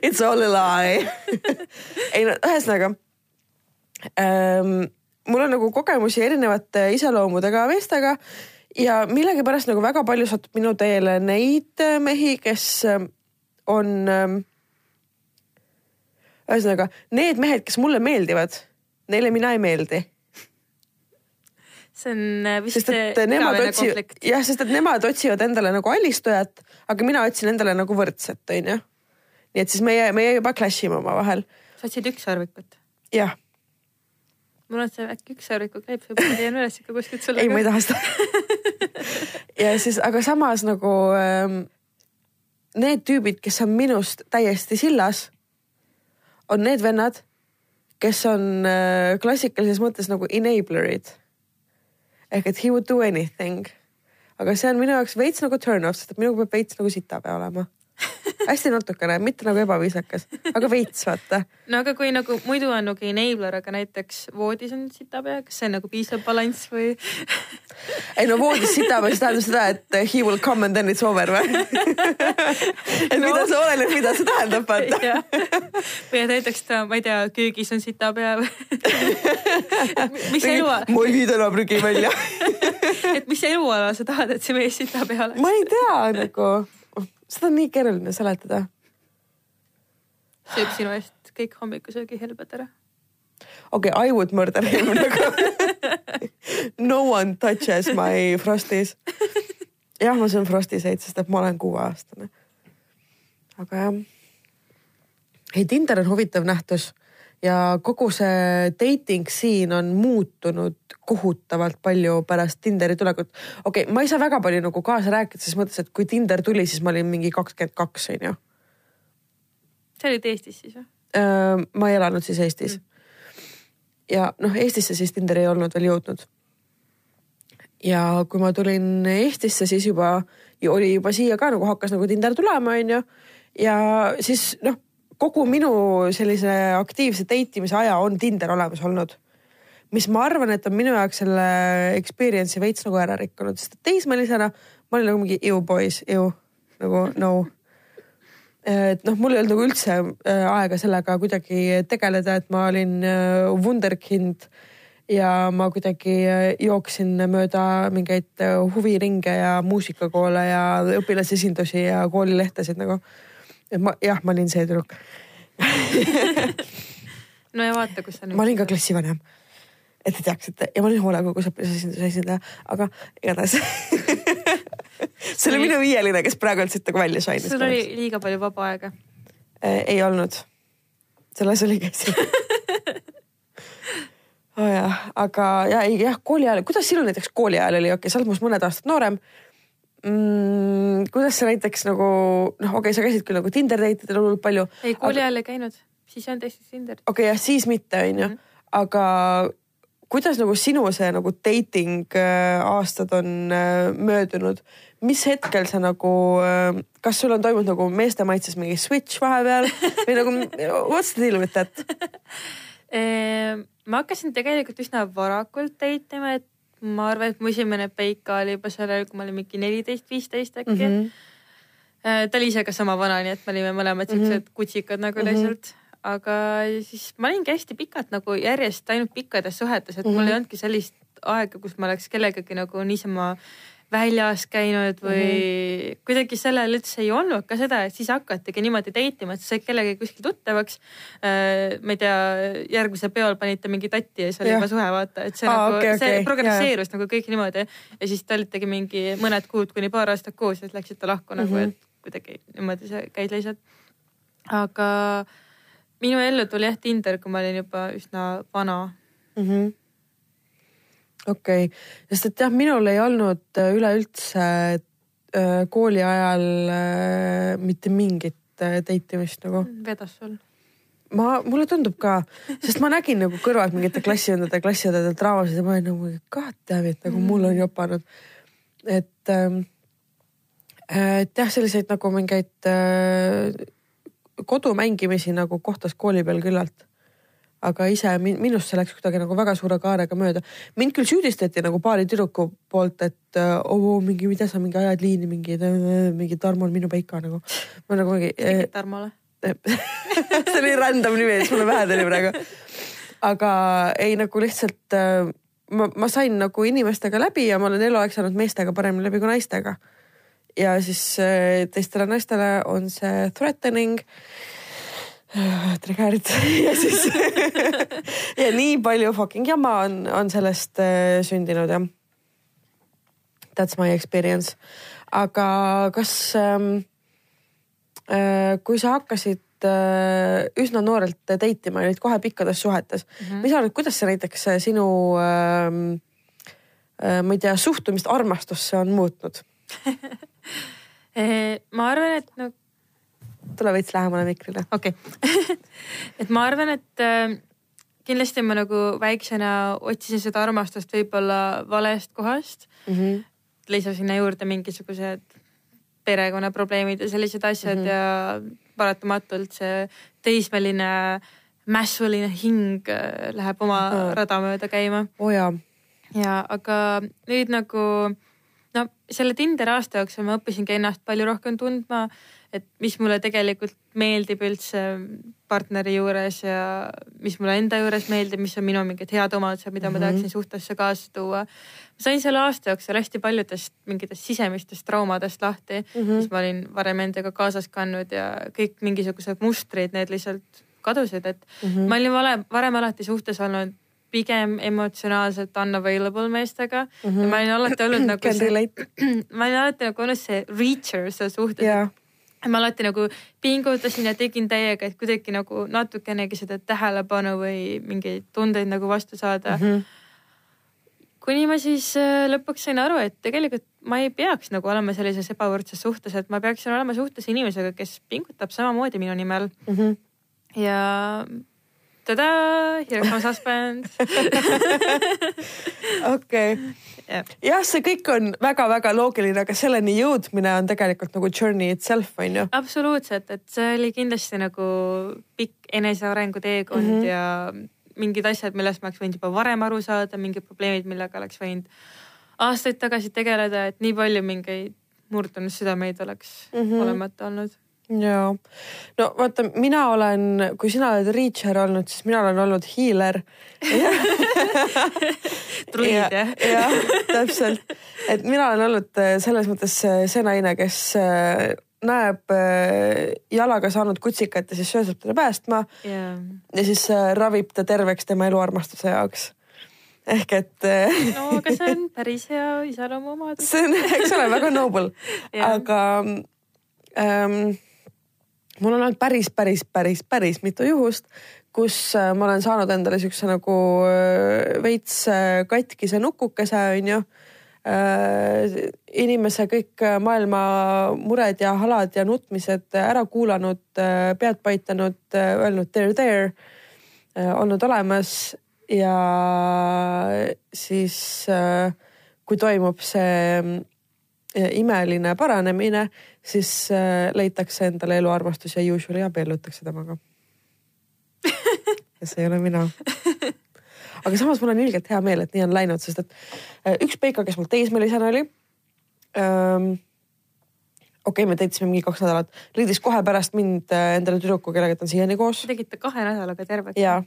it's all a lie. Ei no ühesõnaga ähm, mul on nagu kogemusi erinevate iseloomudega meestega ja millegipärast nagu väga palju satub minu teele neid äh, mehi, kes äh, on ähm, ühesõnaga need mehed, kes mulle meeldivad, neile mina ei meeldi. see on äh, vist sest igavene otsivad, konflikt. jah, sest et nemad otsivad endale nagu allistujat, aga mina otsin endale nagu võrdset, onju. nii et siis meie, meie juba clash ime omavahel. sa otsid ükssarvikut. jah, mul on see äkki ükssarviku kleip, võib-olla leian üles ikka kuskilt sulle. ei, ma ei taha seda. ja siis, aga samas nagu ähm, need tüübid, kes on minust täiesti sillas, on need vennad, kes on äh, klassikalises mõttes nagu enabler'id. ehk et he would do anything. aga see on minu jaoks veits nagu turn off, sest et minuga peab veits nagu sitapea olema. hästi natukene, mitte nagu ebaviisakas, aga veits vaata. no aga kui nagu muidu on nagu enabler, aga näiteks voodis on sitapea, kas see on nagu piisav balanss või? ei no voodis sitapea, see tähendab seda, et he will come and then it's over või? et No. mida see oleneb, mida see tähendab, vaata. või et näiteks ta, ma ei tea, köögis on sitapea või? mis eluala, ma ei vii täna prügi välja. et mis eluala sa tahad, et see mees sitapea oleks? ma ei tea nagu, seda on nii keeruline seletada. sööb sinu eest kõik hommikusöögi helbed ära. okei okay,, I would murder him nagu. no one touches my frosties. jah, ma söön frostiseid, sest et ma olen kuueaastane. aga jah. ei, Tinder on huvitav nähtus ja kogu see dating siin on muutunud kohutavalt palju pärast Tinderi tulekut. okei okay,, ma ei saa väga palju nagu kaasa rääkida, ses mõttes, et kui Tinder tuli, siis ma olin mingi kakskümmend kaks, onju sa olid Eestis siis või? Ma ei elanud siis Eestis. ja noh, Eestisse siis Tinder ei olnud veel jõudnud. ja kui ma tulin Eestisse, siis juba oli juba siia ka nagu hakkas nagu Tinder tulema, onju. ja siis noh, kogu minu sellise aktiivse date imise aja on Tinder olemas olnud. Mis ma arvan, et on minu jaoks selle experience'i veits nagu ära rikkunud, sest teismelisena ma olin nagu mingi ew boys, ew nagu no et noh, mul ei olnud nagu üldse äh, aega sellega kuidagi tegeleda, et ma olin äh, wunderkind ja ma kuidagi äh, jooksin mööda mingeid huviringe ja muusikakoole ja õpilasesindusi ja koolilehtesid nagu. et ma jah, ma olin see tüdruk. no ja vaata, kus sa nüüd. ma olin ka klassivanem, et te teaksite ja ma olin hoolekogus õpilasesinduse esindaja, aga igatahes see oli minu viieline, kes praegu üldse nagu välja šainis. sul oli liiga palju vaba aega. ei olnud. selles oli käsi oh jah, aga ja ei jah, kooli ajal, kuidas sinul näiteks kooli ajal oli, okei okay,, sa oled minust mõned aastad noorem mm,. kuidas sa näiteks nagu noh, okei okay,, sa käisid küll nagu Tinder date idel hullult palju. ei, kooli ajal ei käinud, siis ei olnud Eestis Tinderit. okei okay,, jah, siis mitte, onju, aga kuidas nagu sinu see nagu dating äh, aastad on äh, möödunud, mis hetkel sa nagu äh,, kas sul on toimunud nagu meeste maitses mingi switch vahepeal või nagu what's the deal with that? Ehm, ma hakkasin tegelikult üsna varakult date ima, et ma arvan, et mu esimene peika oli juba sellel, kui ma olin mingi neliteist, viisteist äkki mm. -hmm. ta oli ise ka sama vana, nii et me olime mõlemad siuksed mm -hmm. kutsikad nagu Mhm. mm -hmm. Aga siis ma olingi hästi pikalt nagu järjest ainult pikkades suhetes, et mm -hmm. mul ei olnudki sellist aega, kus ma oleks kellegagi nagu niisama väljas käinud või mm -hmm. kuidagi sellel üldse ei olnud ka seda, et siis hakatigi niimoodi date ima, et sa said kellegagi kuskil tuttavaks äh,. ma ei tea, järgmisel peol panite mingi tatti ja siis oli juba suhe, vaata, et see Aa, nagu okay,, see okei, progresseerus nagu kõik niimoodi ja siis te olitegi mingi mõned kuud kuni paar aastat koos ja siis läksite lahku mm -hmm. Mhm. nagu, et kuidagi niimoodi see käis lihtsalt. aga minu ellu tuli jah Tinder, kui ma olin juba üsna vana. mm -hmm. okei okay., sest et jah, minul ei olnud äh, üleüldse äh, kooli ajal äh, mitte mingit date imist nagu. vedas sul? ma, mulle tundub ka, sest ma nägin nagu kõrvalt mingite klassiõdede, klassiõdede draamasid ja ma olin nagu god damn it nagu mul on jopanud. et ähm,, et jah, selliseid nagu mingeid kodumängimisi nagu kohtas kooli peal küllalt. aga ise min- minust see läks kuidagi nagu väga suure kaarega mööda. mind küll süüdistati nagu paari tüdruku poolt, et äh, oo mingi, mida sa mingi ajad liini mingi, mingi Tarmo on minu peika nagu. ma nagu mingi tegid Tarmole? see oli random nimi, mis mulle pähe tuli praegu. aga ei nagu lihtsalt äh, ma, ma sain nagu inimestega läbi ja ma olen eluaeg saanud meestega paremini läbi kui naistega. Ja siis äh, teistele naistele on see threatening. trigger'id ja siis ja nii palju fucking jama on, on sellest äh, sündinud jah. That's my experience. aga kas ähm, äh,, kui sa hakkasid äh, üsna noorelt date ima ja olid kohe pikkades suhetes mm, -hmm. mis sa arvad, kuidas see näiteks äh, sinu ähm, äh, ma ei tea, suhtumist armastusse on muutnud ma arvan, et no tule veits lähemale mikrile. okei okay. et ma arvan, et äh, kindlasti ma nagu väiksena otsisin seda armastust võib-olla valest kohast mm. -hmm. lisan sinna juurde mingisugused perekonnaprobleemid ja sellised asjad mm -hmm. ja paratamatult see teismeline mässuline hing äh, läheb oma oh. rada mööda käima. oo oh, jaa. ja aga nüüd nagu no selle Tinderi aasta jooksul ma õppisingi ennast palju rohkem tundma, et mis mulle tegelikult meeldib üldse partneri juures ja mis mulle enda juures meeldib, mis on minu mingid head omadused, mida mm -hmm. ma mhm. tahaksin suhtesse kaasa tuua. ma sain selle aasta jooksul hästi paljudest mingitest sisemistest traumadest lahti mm, -hmm. mis ma olin varem endaga kaasas kandnud ja kõik mingisugused mustrid, need lihtsalt kadusid, et mm -hmm. ma olin varem, varem alati suhtes olnud pigem emotsionaalselt unavailable meestega mm. -hmm. ja ma olin alati olnud nagu see, ma olin alati nagu olnud see reacher seal suhtes yeah ma alati nagu pingutasin ja tegin täiega, et kuidagi nagu natukenegi seda tähelepanu või mingeid tundeid nagu vastu saada mm. -hmm. kuni ma siis äh, lõpuks sain aru, et tegelikult ma ei peaks nagu olema sellises ebavõrdses suhtes, et ma peaksin olema suhtes inimesega, kes pingutab samamoodi minu nimel mm. -hmm. ja tadaa, here comes husband. okei. jah, see kõik on väga-väga loogiline, aga selleni jõudmine on tegelikult nagu journey itself on ju. absoluutselt, et see oli kindlasti nagu pikk enesearengu teekond mm -hmm. ja mingid asjad, millest ma oleks võinud juba varem aru saada, mingid probleemid, millega oleks võinud aastaid tagasi tegeleda, et nii palju mingeid murdunud südameid oleks mm -hmm. olemata olnud ja no vaata, mina olen, kui sina oled Reacher olnud, siis mina olen olnud hiiler. druid jah? jah, täpselt, et mina olen olnud äh, selles mõttes äh, see naine, kes äh, näeb jalaga saanud kutsikat ja siis sööseb teda päästma yeah.. ja siis ravib ta terveks tema eluarmastuse jaoks ehk et. no aga see on päris hea iseloomuomadus. see on, eks ole, väga noble aga ähm, mul on olnud päris, päris, päris, päris mitu juhust, kus äh, ma olen saanud endale siukse nagu äh, veits äh, katkise nukukese, onju. inimese kõik maailma mured ja halad ja nutmised ära kuulanud, pead paitanud, öelnud there, there, olnud olemas ja siis kui toimub see imeline paranemine, siis äh, leitakse endale eluarmastus ja usually abiellutakse temaga ja see ei ole mina. aga samas mul on ilgelt hea meel, et nii on läinud, sest et äh, üks Peika, kes mul teismelisena oli ähm,. okei okay,, me täitsime mingi kaks nädalat, leidis kohe pärast mind äh, endale tüdruku, kellega ta on siiani koos. tegite kahe nädalaga tervet? jaa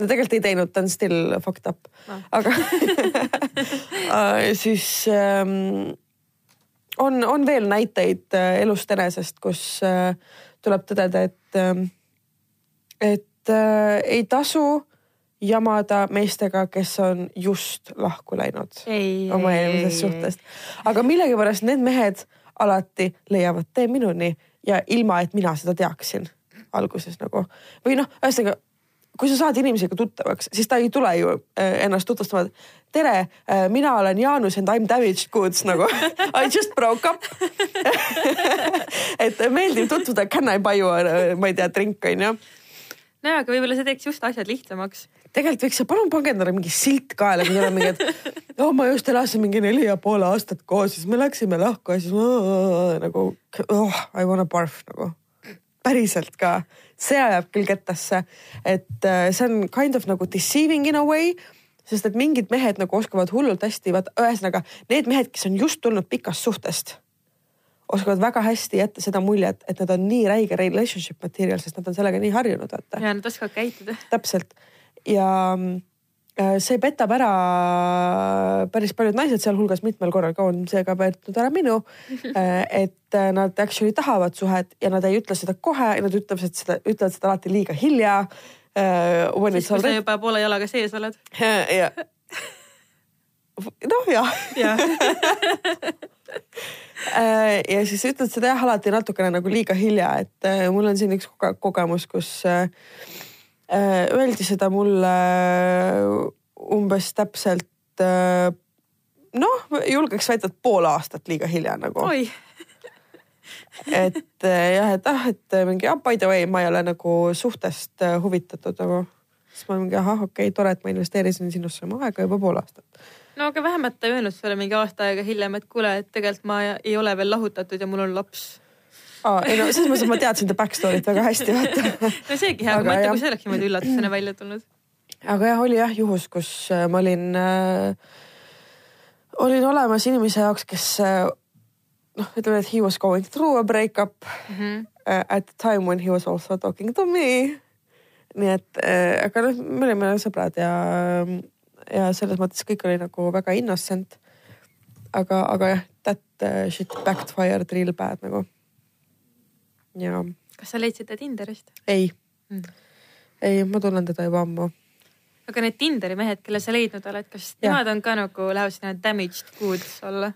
no tegelikult ei teinud, ta on still fucked up no., aga siis ähm, on, on veel näiteid äh, elust enesest, kus äh, tuleb tõdeda, et, ähm, et äh, ei tasu jamada meestega, kes on just lahku läinud ei, oma eelmisest suhtest. aga millegipärast need mehed alati leiavad tee minuni ja ilma, et mina seda teaksin alguses nagu või noh, ühesõnaga kui sa saad inimesega tuttavaks, siis ta ei tule ju äh, ennast tutvustama. tere, äh, mina olen Jaanus and I m damaged goods nagu I just broke up et meeldiv tutvuda, can I buy you, ma ei tea, drink on ju. nojah, aga võib-olla see teeks just asjad lihtsamaks tegelikult võiks, palun pange endale mingi silt kaela, kui teil on mingi, et oh, ma just elasin mingi neli ja pool aastat koos, siis me läksime lahku ja siis nagu oh, I wanna barf nagu päriselt ka, see ajab küll kettasse, et äh, see on kind of nagu deceiving in a way sest et mingid mehed nagu oskavad hullult hästi, vaata ühesõnaga need mehed, kes on just tulnud pikast suhtest, oskavad väga hästi jätta seda muljet, et nad on nii räige relationship material, sest nad on sellega nii harjunud, vaata. ja nad oskavad käituda. täpselt ja äh, see petab ära päris paljud naised, sealhulgas mitmel korral ka on see ka petnud ära minu. et nad actually tahavad suhet ja nad ei ütle seda kohe, nad ütlevad seda, ütlevad seda alati liiga hilja. siis, kui sa juba poole jalaga sees oled. ja, noh jah ja. ja siis ütled seda jah alati natukene nagu liiga hilja, et mul on siin üks kogemus, kus öeldi seda mulle umbes täpselt noh, julgeks väita, et pool aastat liiga hilja nagu. et jah, et ah, et mingi ah, by the way, ma ei ole nagu suhtest huvitatud nagu. siis ma mingi ahah, okei okay,, tore, et ma investeerisin sinusse oma aega juba pool aastat no aga vähemalt ta ei öelnud sulle mingi aasta aega hiljem, et kuule, et tegelikult ma ei ole veel lahutatud ja mul on laps. Aa, ei no selles mõttes, et ma teadsin ta back story't väga hästi, vaata. no seegi hea, ma mõtlen, kui see oleks niimoodi üllatusena välja tulnud. aga jah, oli jah juhus, kus äh, ma olin äh,, olin olemas inimese jaoks, kes äh, noh, ütleme, et he was going through a breakup mm -hmm. at the time when he was also talking to me. nii et äh,, aga noh, me olime sõbrad ja ja selles mõttes kõik oli nagu väga innocent. aga, aga jah, that shit backfired real bad nagu. Ja. kas sa leidsid ta Tinderist? ei mm., ei, ma tunnen teda juba ammu. aga need Tinderi mehed, kelle sa leidnud oled, kas ja. nemad on ka nagu, lähevad sinna damaged goods alla?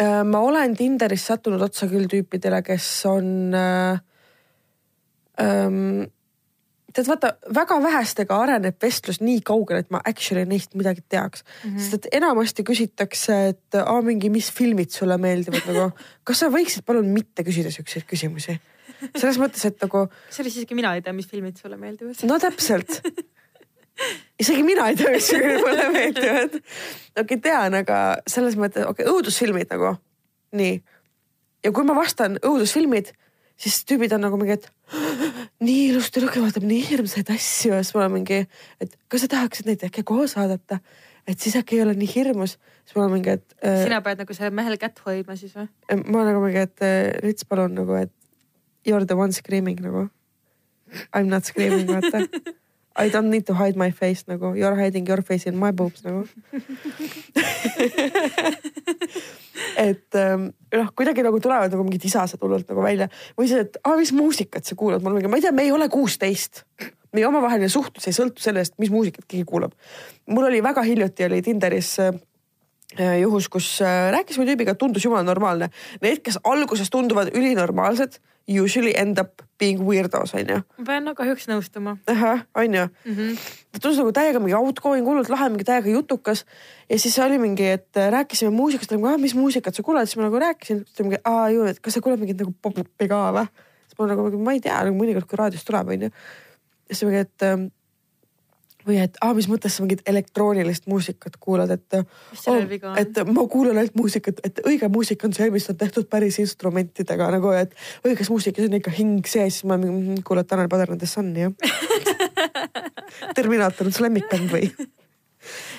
Äh, ma olen Tinderis sattunud otsa küll tüüpidele, kes on äh, ähm, tead vaata väga vähestega areneb vestlus nii kaugele, et ma actually neist midagi teaks mm. -hmm. sest et enamasti küsitakse, et aa mingi, mis filmid sulle meeldivad nagu, kas sa võiksid palun mitte küsida siukseid küsimusi? selles mõttes, et nagu. kusjuures isegi mina ei tea, mis filmid sulle meeldivad. no täpselt isegi mina ei tea, mis filmid mulle meeldivad. okei tean, aga selles mõttes, okei okay,, õudusfilmid nagu, nii. ja kui ma vastan õudusfilmid siis tüübid on nagu mingi, et nii ilus tüdruk vaatab nii hirmsaid asju ja siis ma olen mingi, et kas sa tahaksid neid äkki koos vaadata, et siis äkki ei ole nii hirmus. siis ma olen mingi, et äh,. sina pead nagu selle mehele kätt hoidma siis või? ma olen nagu mingi, et äh, Rits, palun nagu, et you are the one screaming nagu. I m not screaming, vaata I don't need to hide my face nagu you are hiding your face in my boobs nagu et ähm, noh, kuidagi nagu tulevad nagu mingid isased hullult nagu välja või see, et aa, mis muusikat sa kuulad, ma olen mingi, ma ei tea, me ei ole kuusteist. meie omavaheline suhtlus ei sõltu sellest, mis muusikat keegi kuulab. mul oli väga hiljuti oli Tinderis äh, juhus, kus äh, rääkisime tüübiga, tundus jumala normaalne. Need, kes alguses tunduvad ülinormaalsed usually end up being weirdos onju. ma pean no kahjuks nõustuma. ahah, onju. -hmm. ta tundus nagu täiega mingi outgoing, hullult lahe, mingi täiega jutukas. ja siis oli mingi, et rääkisime muusikast, nagu ah, mis muusikat sa kuulad, siis ma nagu rääkisin, ta mingi, aa ju, et kas sa kuuled mingit nagu pop-upi ka või? siis ma nagu, ma ei tea, nagu mõnikord, kui raadiost tuleb, onju. siis ta mingi, et ähm, või et aa, mis mõttes sa mingit elektroonilist muusikat kuulad, et. Oh, et ma kuulan ainult muusikat, et õige muusika on see, mis on tehtud päris instrumentidega nagu, et õiges muusikas on ikka hing sees, siis ma kuulan Tanel Padar and the Sun'i jah Terminaator on su lemmikbänd või?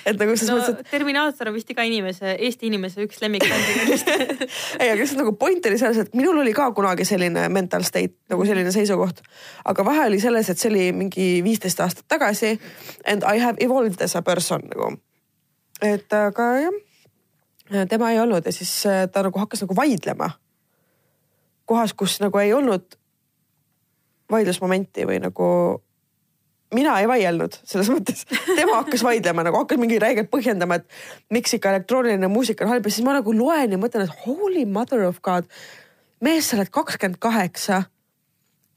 Et nagu selles no, mõttes, et. Terminaator on vist iga inimese, Eesti inimese üks lemmikbändidest ei, aga lihtsalt nagu point oli selles, et minul oli ka kunagi selline mental state nagu selline seisukoht. aga vahe oli selles, et see oli mingi viisteist aastat tagasi and I have evolved as a person nagu. et aga jah, tema ei olnud ja siis äh, ta nagu hakkas nagu vaidlema. kohas, kus nagu ei olnud vaidlusmomenti või nagu mina ei vaielnud selles mõttes, tema hakkas vaidlema nagu hakkas mingi räigelt põhjendama, et miks ikka elektrooniline muusika on halb ja siis ma nagu loen ja mõtlen, et holy mother of god. mees, sa oled kakskümmend kaheksa.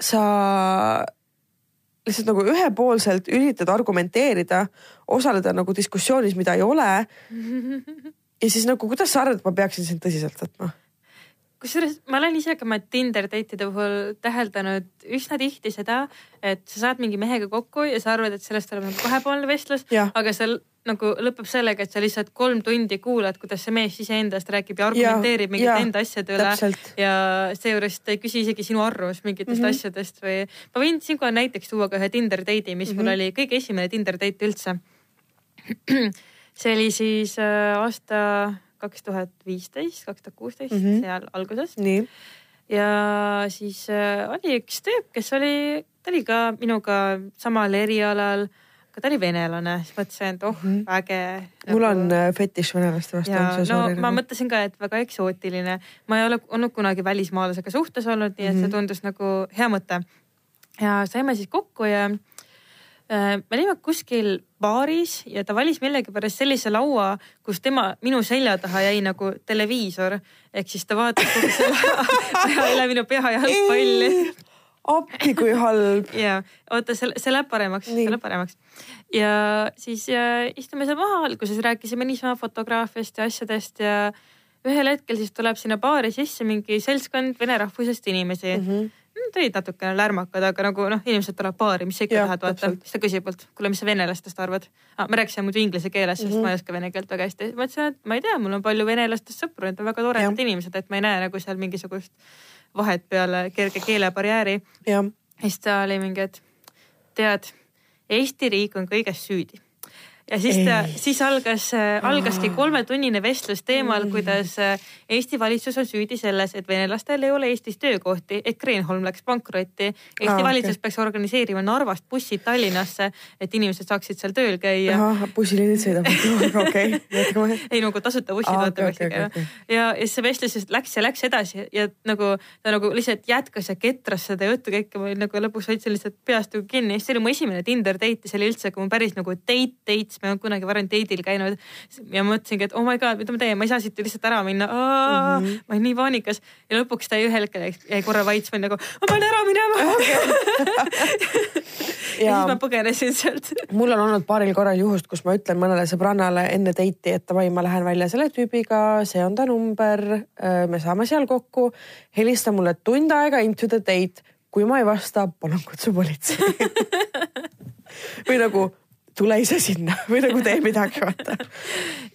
sa lihtsalt nagu ühepoolselt üritad argumenteerida, osaleda nagu diskussioonis, mida ei ole. ja siis nagu, kuidas sa arvad, et ma peaksin sind tõsiselt võtma? Kusjuures ma olen ise ka oma Tinder date'ide puhul täheldanud üsna tihti seda, et sa saad mingi mehega kokku ja sa arvad, et sellest tuleb nagu kahepoolne vestlus, aga seal nagu lõpeb sellega, et sa lihtsalt kolm tundi kuulad, kuidas see mees iseendast räägib ja argumenteerib mingite enda asjade üle. ja seejuures ta ei küsi isegi sinu arvamust mingitest mm -hmm. asjadest või ma võin siinkohal näiteks tuua ka ühe Tinder date'i, mis mm -hmm. mul mhm. oli kõige esimene Tinder date üldse. see oli siis äh, aasta kaks tuhat viisteist, kaks tuhat kuusteist, mhm. seal alguses. ja siis äh, oli üks tüüp, kes oli, ta oli ka minuga samal erialal aga ta oli venelane, siis mõtlesin, et oh mm -hmm. väge. mul on äh, fetiš venelaste vastu. no ma mõtlesin ka, et väga eksootiline. ma ei ole olnud kunagi välismaalasega suhtes olnud, nii et see mhm. tundus nagu hea mõte. ja saime siis kokku ja me olime kuskil baaris ja ta valis millegipärast sellise laua, kus tema, minu selja taha jäi nagu televiisor. ehk siis ta vaatas kogu selle aja üle minu pea jalgpalli. appi kui halb. ja oota, see, see läheb paremaks, see läheb paremaks. ja siis ja, istume seal maha, alguses rääkisime niisama fotograafiast ja asjadest ja ühel hetkel siis tuleb sinna baari sisse mingi seltskond vene rahvusest inimesi mm. -hmm olid natukene lärmakad, aga nagu noh, inimesed tulevad baari, mis sa ikka ja, tahad vaata. siis ta küsib mult, kuule, mis sa venelastest arvad ah,? ma rääkisin muidu inglise keeles, sest mm -hmm. ma ei oska vene keelt väga hästi. ma ütlesin, et ma ei tea, mul on palju venelastest sõpru, need on väga toredad inimesed, et ma ei näe nagu seal mingisugust vahet peale kerge keelebarjääri. ja siis ta oli mingi, et tead, Eesti riik on kõiges süüdi ja siis ta, siis algas, algaski kolmetunnine vestlus teemal, kuidas äh, Eesti valitsus on süüdi selles, et venelastel ei ole Eestis töökohti, et Kreenholm läks pankrotti. Eesti ah, valitsus okay. peaks organiseerima Narvast bussid Tallinnasse, et inimesed saaksid seal tööl käia. bussiliinid sõidavad, okei, jätkame. ei nagu tasuta bussid ah, vaata okay, okay, okay. ja, ja siis see vestlus lihtsalt läks ja läks edasi ja nagu ta nagu lihtsalt jätkas ja ketras seda juttu kõike, ma nagu lõpuks hoidsin lihtsalt peast nagu kinni, see oli mu esimene Tinder date ja see oli üldse, kui ma päris nagu date dates me ei olnud kunagi varem date'il käinud. ja mõtlesingi, et oh my god, mida ma teen, ma ei saa siit lihtsalt ära minna. Mm -hmm. ma olin nii paanikas ja lõpuks ta ühel hetkel jäi korra vait, ma olin nagu, ma pean ära minema ja siis ma põgenesin sealt. mul on olnud paaril korral juhust, kus ma ütlen mõnele sõbrannale enne date'i, et davai, ma lähen välja selle tüübiga, see on ta number, me saame seal kokku. helista mulle tund aega into the date, kui ma ei vasta, palun kutsu politsei või nagu tule ise sinna või nagu tee midagi, vaata.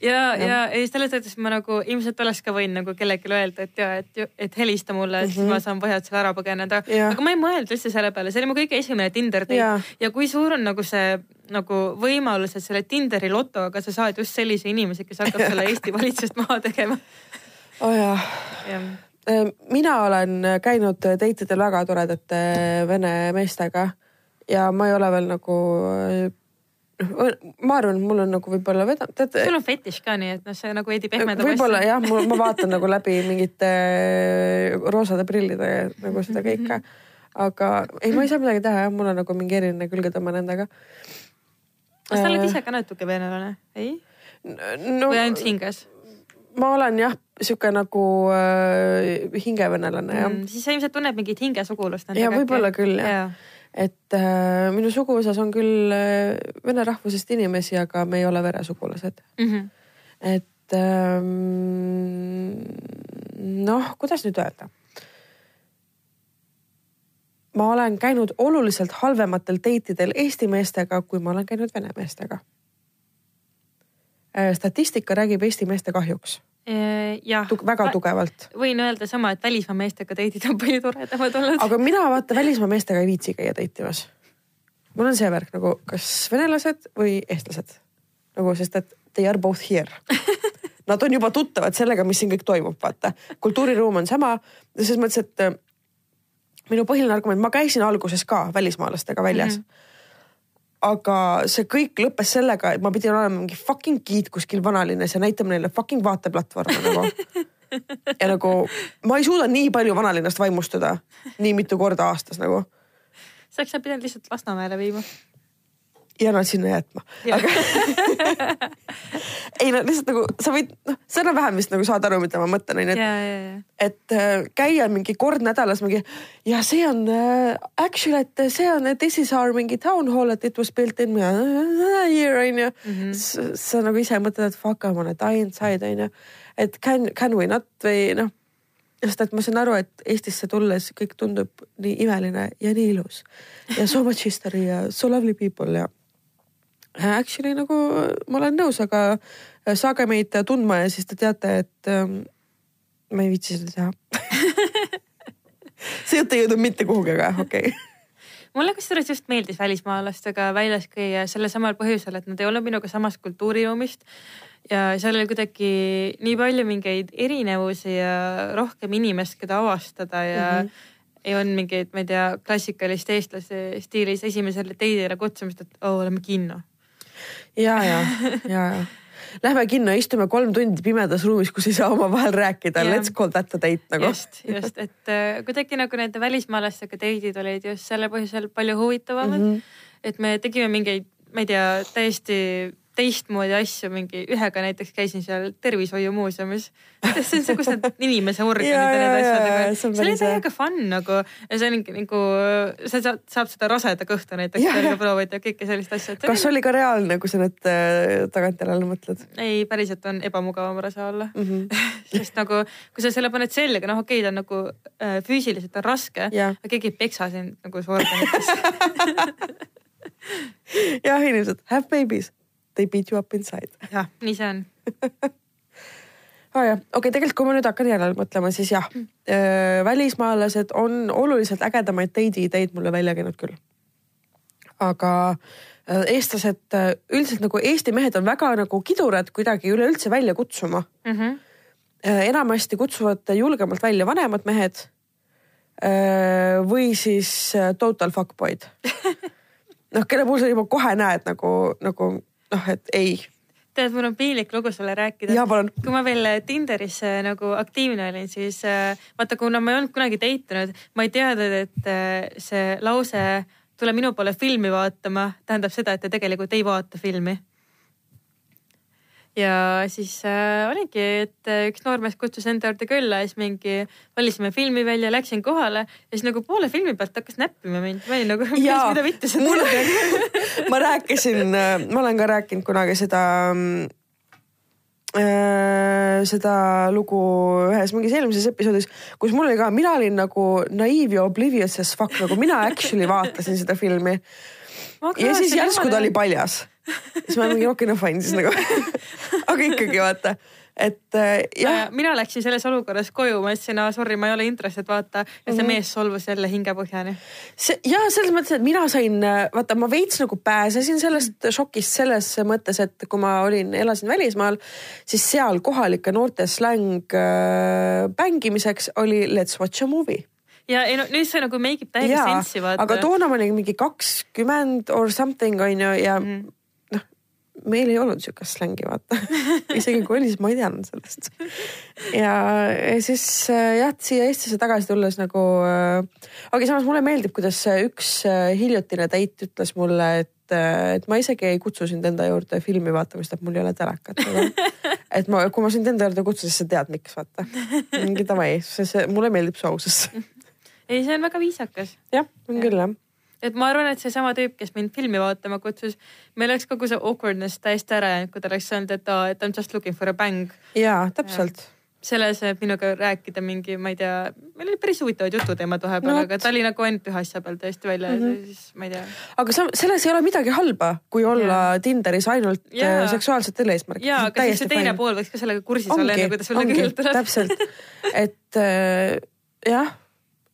ja, ja, ja selles mõttes ma nagu ilmselt oleks ka võinud nagu kellelegi öelda, et ja, et, et helista mulle, et mm -hmm. siis ma mhm. saan põhjusel ära põgeneda. aga ma ei mõelnud üldse selle peale, see oli mu kõige esimene Tinder date ja. ja kui suur on nagu see nagu võimalus, et selle Tinderi lotoga sa saad just sellise inimese, kes hakkab selle Eesti valitsust maha tegema. oh jaa ja. Äh, mina olen käinud date idel väga toredate vene meestega ja ma ei ole veel nagu noh, ma arvan, mul on nagu võib-olla vedanud, tead. sul on fetiš ka nii, et noh, see nagu veidi pehmendab. võib-olla jah, ma vaatan nagu läbi mingite äh, roosade prillide nagu seda kõike. aga ei, ma ei saa midagi teha jah, mul on nagu mingi eriline külgetõmme nendega. kas sa oled äh, ise ka natuke venelane, ei no,? või ainult hinges? ma olen jah, sihuke nagu äh, hingevenelane jah mm,. siis sa ilmselt tunned mingit hingesugulust. ja võib-olla küll jah ja et äh, minu suguvõsas on küll äh, vene rahvusest inimesi, aga me ei ole veresugulased mm. -hmm. et ähm, noh, kuidas nüüd öelda? ma olen käinud oluliselt halvematel date idel Eesti meestega, kui ma olen käinud vene meestega äh,. statistika räägib Eesti meeste kahjuks jah Tug,. väga tugevalt. võin öelda sama, et välismaa meestega date'id on palju toredamad olnud. aga mina vaata välismaa meestega ei viitsi käia date imas. mul on see värk nagu kas venelased või eestlased nagu, sest et they are both here Nad on juba tuttavad sellega, mis siin kõik toimub, vaata. kultuuriruum on sama, selles mõttes, et äh, minu põhiline argument, ma käisin alguses ka välismaalastega väljas mm. -hmm aga see kõik lõppes sellega, et ma pidin olema mingi fucking giid kuskil vanalinnas ja näitama neile fucking vaateplatvorme nagu. ja nagu ma ei suuda nii palju vanalinnast vaimustuda nii mitu korda aastas nagu. sa oleks pidanud lihtsalt Lasnamäele viima ja nad sinna jätma aga ei no lihtsalt nagu sa võid, noh, sa enam-vähem vist nagu saad aru, mida ma mõtlen, onju. et, et äh, käia mingi kord nädalas mingi ja see on uh, actually, et see on, this is our mingi town hall, et it was built in here onju mm. -hmm. sa nagu ise mõtled, et fuck, I wanna die inside onju. et can, can we not või noh sest et ma saan aru, et Eestisse tulles kõik tundub nii imeline ja nii ilus ja so much history ja so lovely people ja Actually nagu ma olen nõus, aga äh, saage meid tundma ja siis te teate, et ähm, ma ei viitsi seda teha see jutt ei jõudnud mitte kuhugi, aga okei okay. mulle kusjuures just meeldis välismaalastega väljas käia sellel samal põhjusel, et nad ei olnud minuga samast kultuuriruumist ja seal oli kuidagi nii palju mingeid erinevusi ja rohkem inimest, keda avastada ja mm -hmm ei olnud mingeid, ma ei tea, klassikalist eestlase stiilis esimesele teidile kutsumist, et oo, lähme kinno. ja, ja, ja, ja. Lähme kinno, istume kolm tundi pimedas ruumis, kus ei saa omavahel rääkida let's call that a date nagu. just, just, et äh, kuidagi nagu nende välismaalastega date'id olid just selle põhjusel palju huvitavamad mm. -hmm. et me tegime mingeid, ma ei tea, täiesti teistmoodi asju, mingi ühega näiteks käisin seal tervishoiumuuseumis. see on see, kus need inimese organid ja, Ja, need ja, asjad, ja, aga see on see oli täiega fun nagu ja see ongi nagu, sa saad, saab seda raseda kõhtu näiteks Ja, veel ja. ka proovida ja kõike sellist asja. kas oli ka reaalne, kui sa nüüd äh, tagantjärele mõtled ei, päriselt on ebamugavam rasa olla mm? -hmm. sest nagu, kui sa selle paned selga, noh, okei okay,, ta on nagu äh, füüsiliselt on raske, aga keegi ei peksa sind nagu su organites. jah, inimesed have babies, they beat you up inside. jah, nii see on. aa ah, jah, okei okay,, tegelikult kui ma nüüd hakkan järele mõtlema, siis jah Mm. äh,, välismaalased on oluliselt ägedamaid date'i ideid mulle välja käinud küll. aga äh, eestlased äh, üldiselt nagu Eesti mehed on väga nagu kidurad kuidagi üleüldse välja kutsuma Mm -hmm. enamasti kutsuvad julgemalt välja vanemad mehed või siis total fuckboy'd. noh, kelle puhul sa juba kohe näed nagu, nagu noh, et ei. tead, mul on piinlik lugu sulle rääkida. kui ma veel Tinderis äh, nagu aktiivne olin, siis äh, vaata, kuna ma ei olnud kunagi date inud, ma ei teadnud, et äh, see lause tule minu poole filmi vaatama tähendab seda, et te tegelikult ei vaata filmi. Ja siis äh, oligi, et äh, üks noormees kutsus enda juurde külla ja siis mingi valisime filmi välja, läksin kohale ja siis nagu poole filmi pealt hakkas näppima mind. ma olin nagu, mida vittu sa mul- teed. ma rääkisin, ma olen ka rääkinud kunagi seda mm, äh, seda lugu ühes mingis eelmises episoodis, kus mul oli ka, mina olin nagu naiiv ja oblivious as fuck, nagu mina actually vaatasin seda filmi ja siis järsku ta oli paljas. siis ma mingi okei, no fine siis nagu. aga ikkagi vaata, et äh, jah, ja mina läksin selles olukorras koju, ma ütlesin, sorry, ma ei ole interested, vaata. ja see Mhm. mees solvus jälle hingepõhjani. see ja selles mõttes, et mina sain, vaata, ma veits nagu pääsesin sellest šokist selles mõttes, et kui ma olin, elasin välismaal, siis seal kohalike noorte släng äh, bängimiseks oli let's watch a movie. ja ei no nüüd see nagu make ib täiega sensi, vaata. aga toona ma olin mingi kakskümmend or something on ju ja mm. Mhm. Meil ei olnud sihukest slängi vaata. isegi kui oli, siis ma ei teadnud sellest. ja, ja siis äh, jah, siia Eestisse tagasi tulles nagu äh,, aga samas mulle meeldib, kuidas üks äh, hiljutine date ütles mulle, et äh, et ma isegi ei kutsu sind enda juurde filmi vaatama, sest et mul ei ole telekat et ma, kui ma sind enda juurde kutsun, siis sa tead, miks vaata. mingi davai, see, see mulle meeldib su ausus. ei, see on väga viisakas. jah, on küll jah. Et ma arvan, et seesama tüüp, kes mind filmi vaatama kutsus, meil oleks kogu see awkwardness täiesti ära jäänud, kui ta oleks öelnud, et aa, et I m just looking for a bang. jaa, täpselt selle asemel, et minuga rääkida mingi, ma ei tea, meil olid päris huvitavad jututeemad vahepeal No aga ta oli nagu ainult ühe asja peal täiesti välja mm. -hmm. siis ma ei tea. aga sa, selles ei ole midagi halba, kui olla Jaa. Tinderis ainult Jaa. yeah. seksuaalsetel eesmärkidel. ja, aga siis see teine pool võiks ka sellega kursis olla, enne kui ta sulle küll tuleb. täpselt, et äh, jah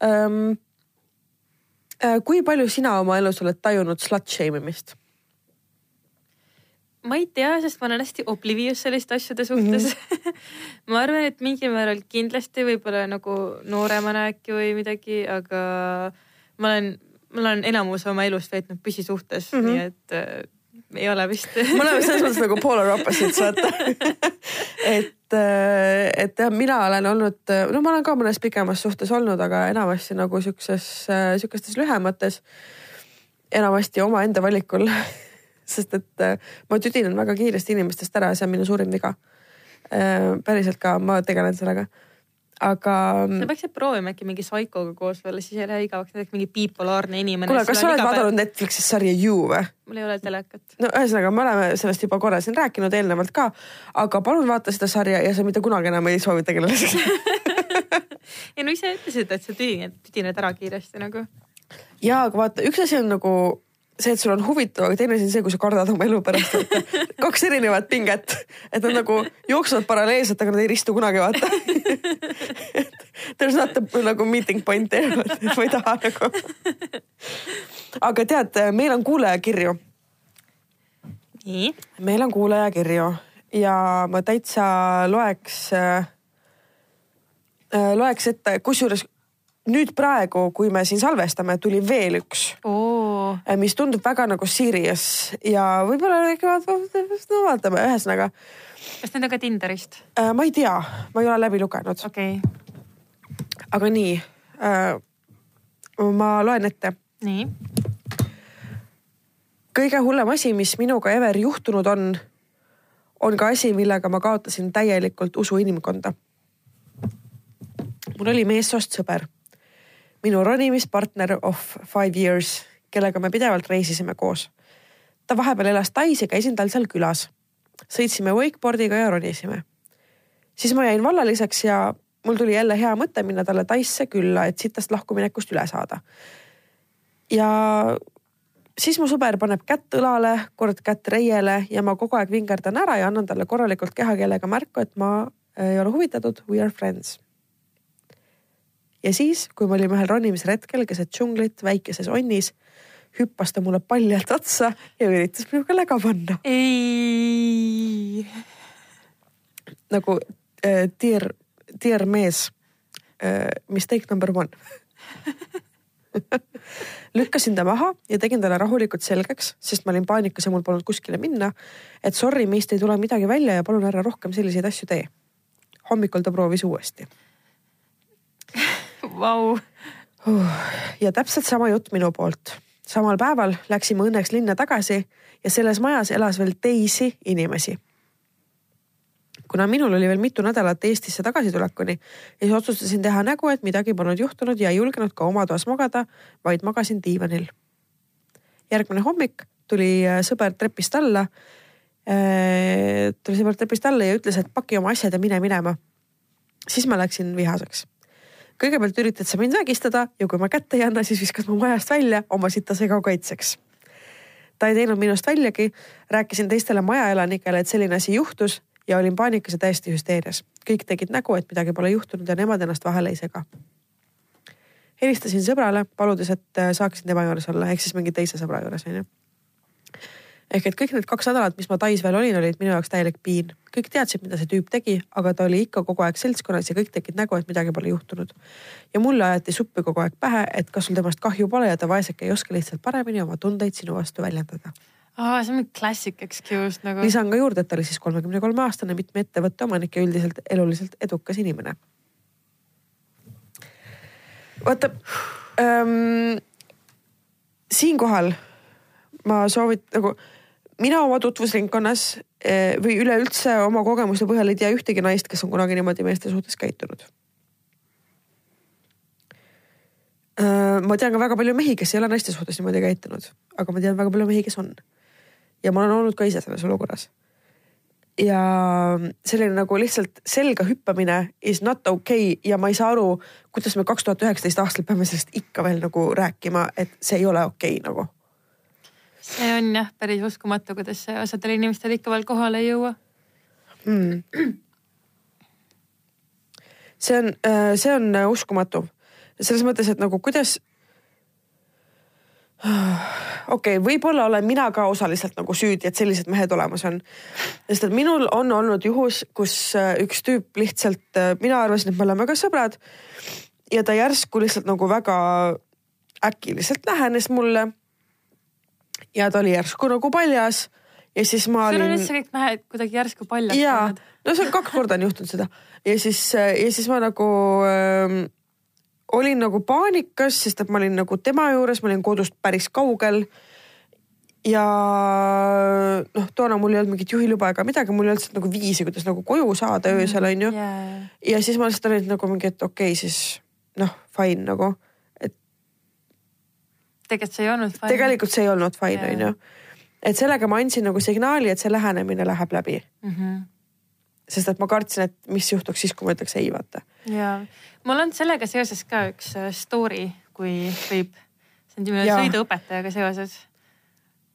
ähm,. Äh, kui palju sina oma elus oled tajunud slut shame imist? ma ei tea, sest ma olen hästi oblivious selliste asjade suhtes mm. -hmm. ma arvan, et mingil määral kindlasti võib-olla nagu nooremana äkki või midagi, aga ma olen, ma olen enamus oma elust veetnud püsisuhtes mm. -hmm. nii et äh, ei ole vist. me oleme selles mõttes nagu polar opposites vaata. et, et jah, mina olen olnud, no ma olen ka mõnes pikemas suhtes olnud, aga enamasti nagu siukses, sihukestes lühemates. enamasti omaenda valikul. sest et äh, ma tüdinen väga kiiresti inimestest ära ja see on minu suurim viga. päriselt ka, ma tegelen sellega. Aga sa peaksid proovima äkki mingi Psychoga koos olla, siis ei lähe igavaks, näiteks mingi bipolaarne inimene. kuule, kas sa oled vaadanud Netflixis sarja You või? mul ei ole telekat. no ühesõnaga, me oleme sellest juba korra siin rääkinud eelnevalt ka, aga palun vaata seda sarja ja sa mitte kunagi enam ei soovi tegelaseks. ei no ise ütlesid, et sa tüdined, tüdined ära kiiresti nagu. ja aga vaata, üks asi on nagu see, et sul on huvitav, aga teine asi on see, kui sa kardad oma elu pärast. kaks erinevat pinget, et nad nagu jooksevad paralleelselt, aga nad ei ristu kunagi, vaata. There's not a, nagu meeting point there, ma ei taha nagu. aga tead, meil on kuulajakirju, nii, meil on kuulajakirju ja ma täitsa loeks äh,, loeks ette, kusjuures nüüd praegu, kui me siin salvestame, tuli veel üks, oo, mis tundub väga nagu serious ja võib-olla no vaatame, ühesõnaga kas need on ka Tinderist? äh, ma ei tea, ma ei ole läbi lugenud, okei okay., aga nii äh,. ma loen ette nii. kõige hullem asi, mis minuga ever juhtunud on, on ka asi, millega ma kaotasin täielikult usu inimkonda. mul oli meessoost sõber, minu ronimispartner of five years, kellega me pidevalt reisisime koos. ta vahepeal elas Tais ja käisin tal seal külas. sõitsime wakeboard'iga ja ronisime. siis ma jäin vallaliseks ja mul tuli jälle hea mõte minna talle Taisse külla, et sitast lahkuminekust üle saada. ja siis mu sõber paneb kätt õlale, kord kätt reiele ja ma kogu aeg vingerdan ära ja annan talle korralikult kehakeelega märku, et ma ei ole huvitatud, we are friends. Ja siis, kui me olime ühel ronimisel hetkel keset džunglit väikeses onnis, hüppas ta mulle paljalt otsa ja üritas minuga läga panna ei, nagu äh, dear, dear mees äh,. Mistake number one lükkasin ta maha ja tegin talle rahulikult selgeks, sest ma olin paanikas ja mul polnud kuskile minna. et sorry, meist ei tule midagi välja ja palun ära rohkem selliseid asju tee. hommikul ta proovis uuesti vau, ja täpselt sama jutt minu poolt. samal päeval läksime õnneks linna tagasi ja selles majas elas veel teisi inimesi. kuna minul oli veel mitu nädalat Eestisse tagasitulekuni, siis otsustasin teha nägu, et midagi polnud juhtunud ja ei julgenud ka oma toas magada, vaid magasin diivanil. järgmine hommik tuli äh, sõber trepist alla. tuli sõber trepist alla ja ütles, et paki oma asjad ja mine minema. siis ma läksin vihaseks kõigepealt üritad sa mind vägistada ja kui ma kätte ei anna, siis viskad mu majast välja oma sita sega kaitseks. ta ei teinud minust väljagi, rääkisin teistele majaelanikele, et selline asi juhtus ja olin paanikas ja täiesti hüsteerias. kõik tegid nägu, et midagi pole juhtunud ja nemad ennast vahele ei sega. helistasin sõbrale, paludes, et äh, saaksin tema juures olla, ehk siis mingi teise sõbra juures onju ehk et kõik need kaks nädalat, mis ma Tais veel olin, olid minu jaoks täielik piin. kõik teadsid, mida see tüüp tegi, aga ta oli ikka kogu aeg seltskonnas ja kõik tegid nägu, et midagi pole juhtunud. ja mulle aeti suppi kogu aeg pähe, et kas sul temast kahju pole ja ta vaeseke ei oska lihtsalt paremini oma tundeid sinu vastu väljendada. aa, see on mingi classic excuse nagu. lisan ka juurde, et ta oli siis kolmekümne kolme aastane mitme ettevõtte omanik ja üldiselt eluliselt edukas inimene. vaata ähm, siinkohal ma soovit- nagu mina oma tutvusringkonnas eh, või üleüldse oma kogemuste põhjal ei tea ühtegi naist, kes on kunagi niimoodi meeste suhtes käitunud. ma tean ka väga palju mehi, kes ei ole naiste suhtes niimoodi käitunud, aga ma tean väga palju mehi, kes on. ja ma olen olnud ka ise selles olukorras. ja selline nagu lihtsalt selga hüppamine is not okay ja ma ei saa aru, kuidas me kaks tuhat üheksateist aastal peame sellest ikka veel nagu rääkima, et see ei ole okei okay, nagu see on jah päris uskumatu, kuidas osadel inimestel ikka veel kohale ei jõua. mm.. see on, see on äh, uskumatu selles mõttes, et nagu kuidas. okei okay,, võib-olla olen mina ka osaliselt nagu süüdi, et sellised mehed olemas on. sest et minul on olnud juhus, kus äh, üks tüüp lihtsalt, mina arvasin, et me oleme ka sõbrad. ja ta järsku lihtsalt nagu väga äkiliselt lähenes mulle. Ja ta oli järsku nagu paljas ja siis ma sul on olin üldse kõik mehed kuidagi järsku paljaks jaa läinud., no see on kaks korda on juhtunud seda ja siis, ja siis ma nagu ähm, olin nagu paanikas, sest et ma olin nagu tema juures, ma olin kodust päris kaugel. ja noh, toona mul ei olnud mingit juhiluba ega midagi, mul ei olnud nagu viisi, kuidas nagu koju saada öösel onju. yeah.. ja siis ma lihtsalt olin nagu mingi, et okei okay,, siis noh, fine nagu, tegelikult see ei olnud fine. tegelikult see ei olnud fine onju. et sellega ma andsin nagu signaali, et see lähenemine läheb läbi, mm. -hmm. sest et ma kartsin, et mis juhtuks siis, kui ma ütleks ei, vaata ja mul on sellega seoses ka üks äh, story, kui võib. see on Jaa. sõiduõpetajaga seoses,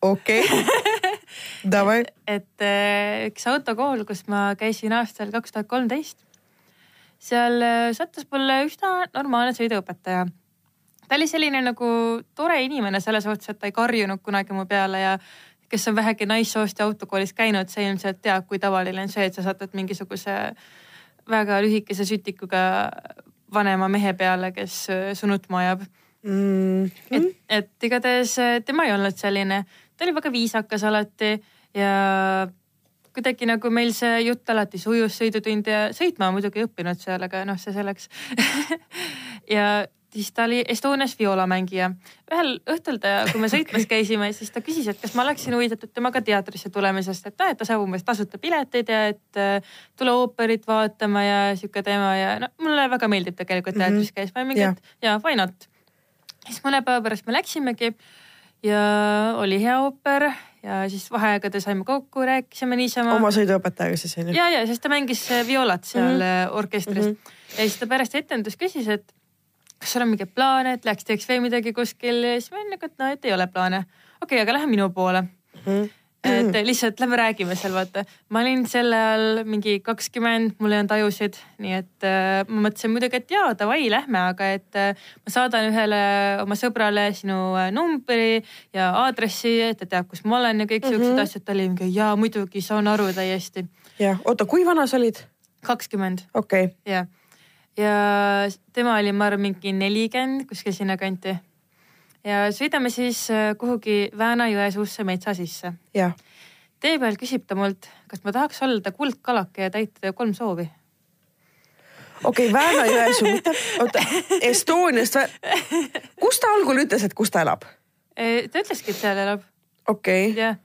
okei okay. davai. et äh, üks autokool, kus ma käisin aastal kaks tuhat kolmteist. seal äh, sattus mulle üsna normaalne sõiduõpetaja. Ta oli selline nagu tore inimene selles suhtes, et ta ei karjunud kunagi mu peale ja kes on vähegi naissoost ja autokoolis käinud, see ilmselt teab, kui tavaline on see, et sa satud mingisuguse väga lühikese sütikuga vanema mehe peale, kes äh, su nutma ajab mm. -hmm. et, et igatahes äh, tema ei olnud selline, ta oli väga viisakas alati ja kuidagi nagu meil see jutt alati sujus sõidutund ja sõitma muidugi ei õppinud seal, aga noh, see selleks ja siis ta oli Estonias violamängija. ühel õhtul ta, kui me sõitmas käisime, siis ta küsis, et kas ma oleksin huvitatud temaga teatrisse tulemisest, et noh, et ta saab umbes tasuta pileteid ja et äh, tule ooperit vaatama ja sihuke teema ja no mulle väga meeldib tegelikult teatris käis, ma olin mingi, et jaa, why not. siis mõne päeva pärast me läksimegi ja oli hea ooper ja siis vaheaegade saime kokku, rääkisime niisama. oma sõiduõpetajaga siis on ju? ja, ja sest ta mängis violat seal mm -hmm. orkestris mm -hmm. ja siis ta pärast etendust küsis, et kas sul on mingeid plaane, et läheks teeks veel midagi kuskil ja siis ma olin nagu, et no, et ei ole plaane. okei okay,, aga lähme minu poole mm. -hmm. et lihtsalt lähme räägime seal, vaata. ma olin sel ajal mingi kakskümmend, mul ei olnud ajusid, nii et äh, ma mõtlesin muidugi, et jaa, davai, lähme, aga et äh, ma saadan ühele oma sõbrale sinu äh, numbri ja aadressi, et ta teab, kus ma olen ja kõik mm -hmm. siuksed asjad. ta oli mingi jaa, muidugi, saan aru täiesti. jah, oota, kui vana sa olid? kakskümmend. okei okay.. jah ja tema oli, ma arvan, mingi nelikümmend kuskil sinnakanti. ja sõidame siis äh, kuhugi Vääna-Jõesuusse metsa sisse. tee peal küsib ta mult, kas ma tahaks olla kuldkalake ja täita ta kolm soovi. okei okay,, Vääna-Jõesuu, mitte, oota, Estoniast, kus ta algul ütles, et kus ta elab? ta ütleski, et seal elab. okei okay.. jah.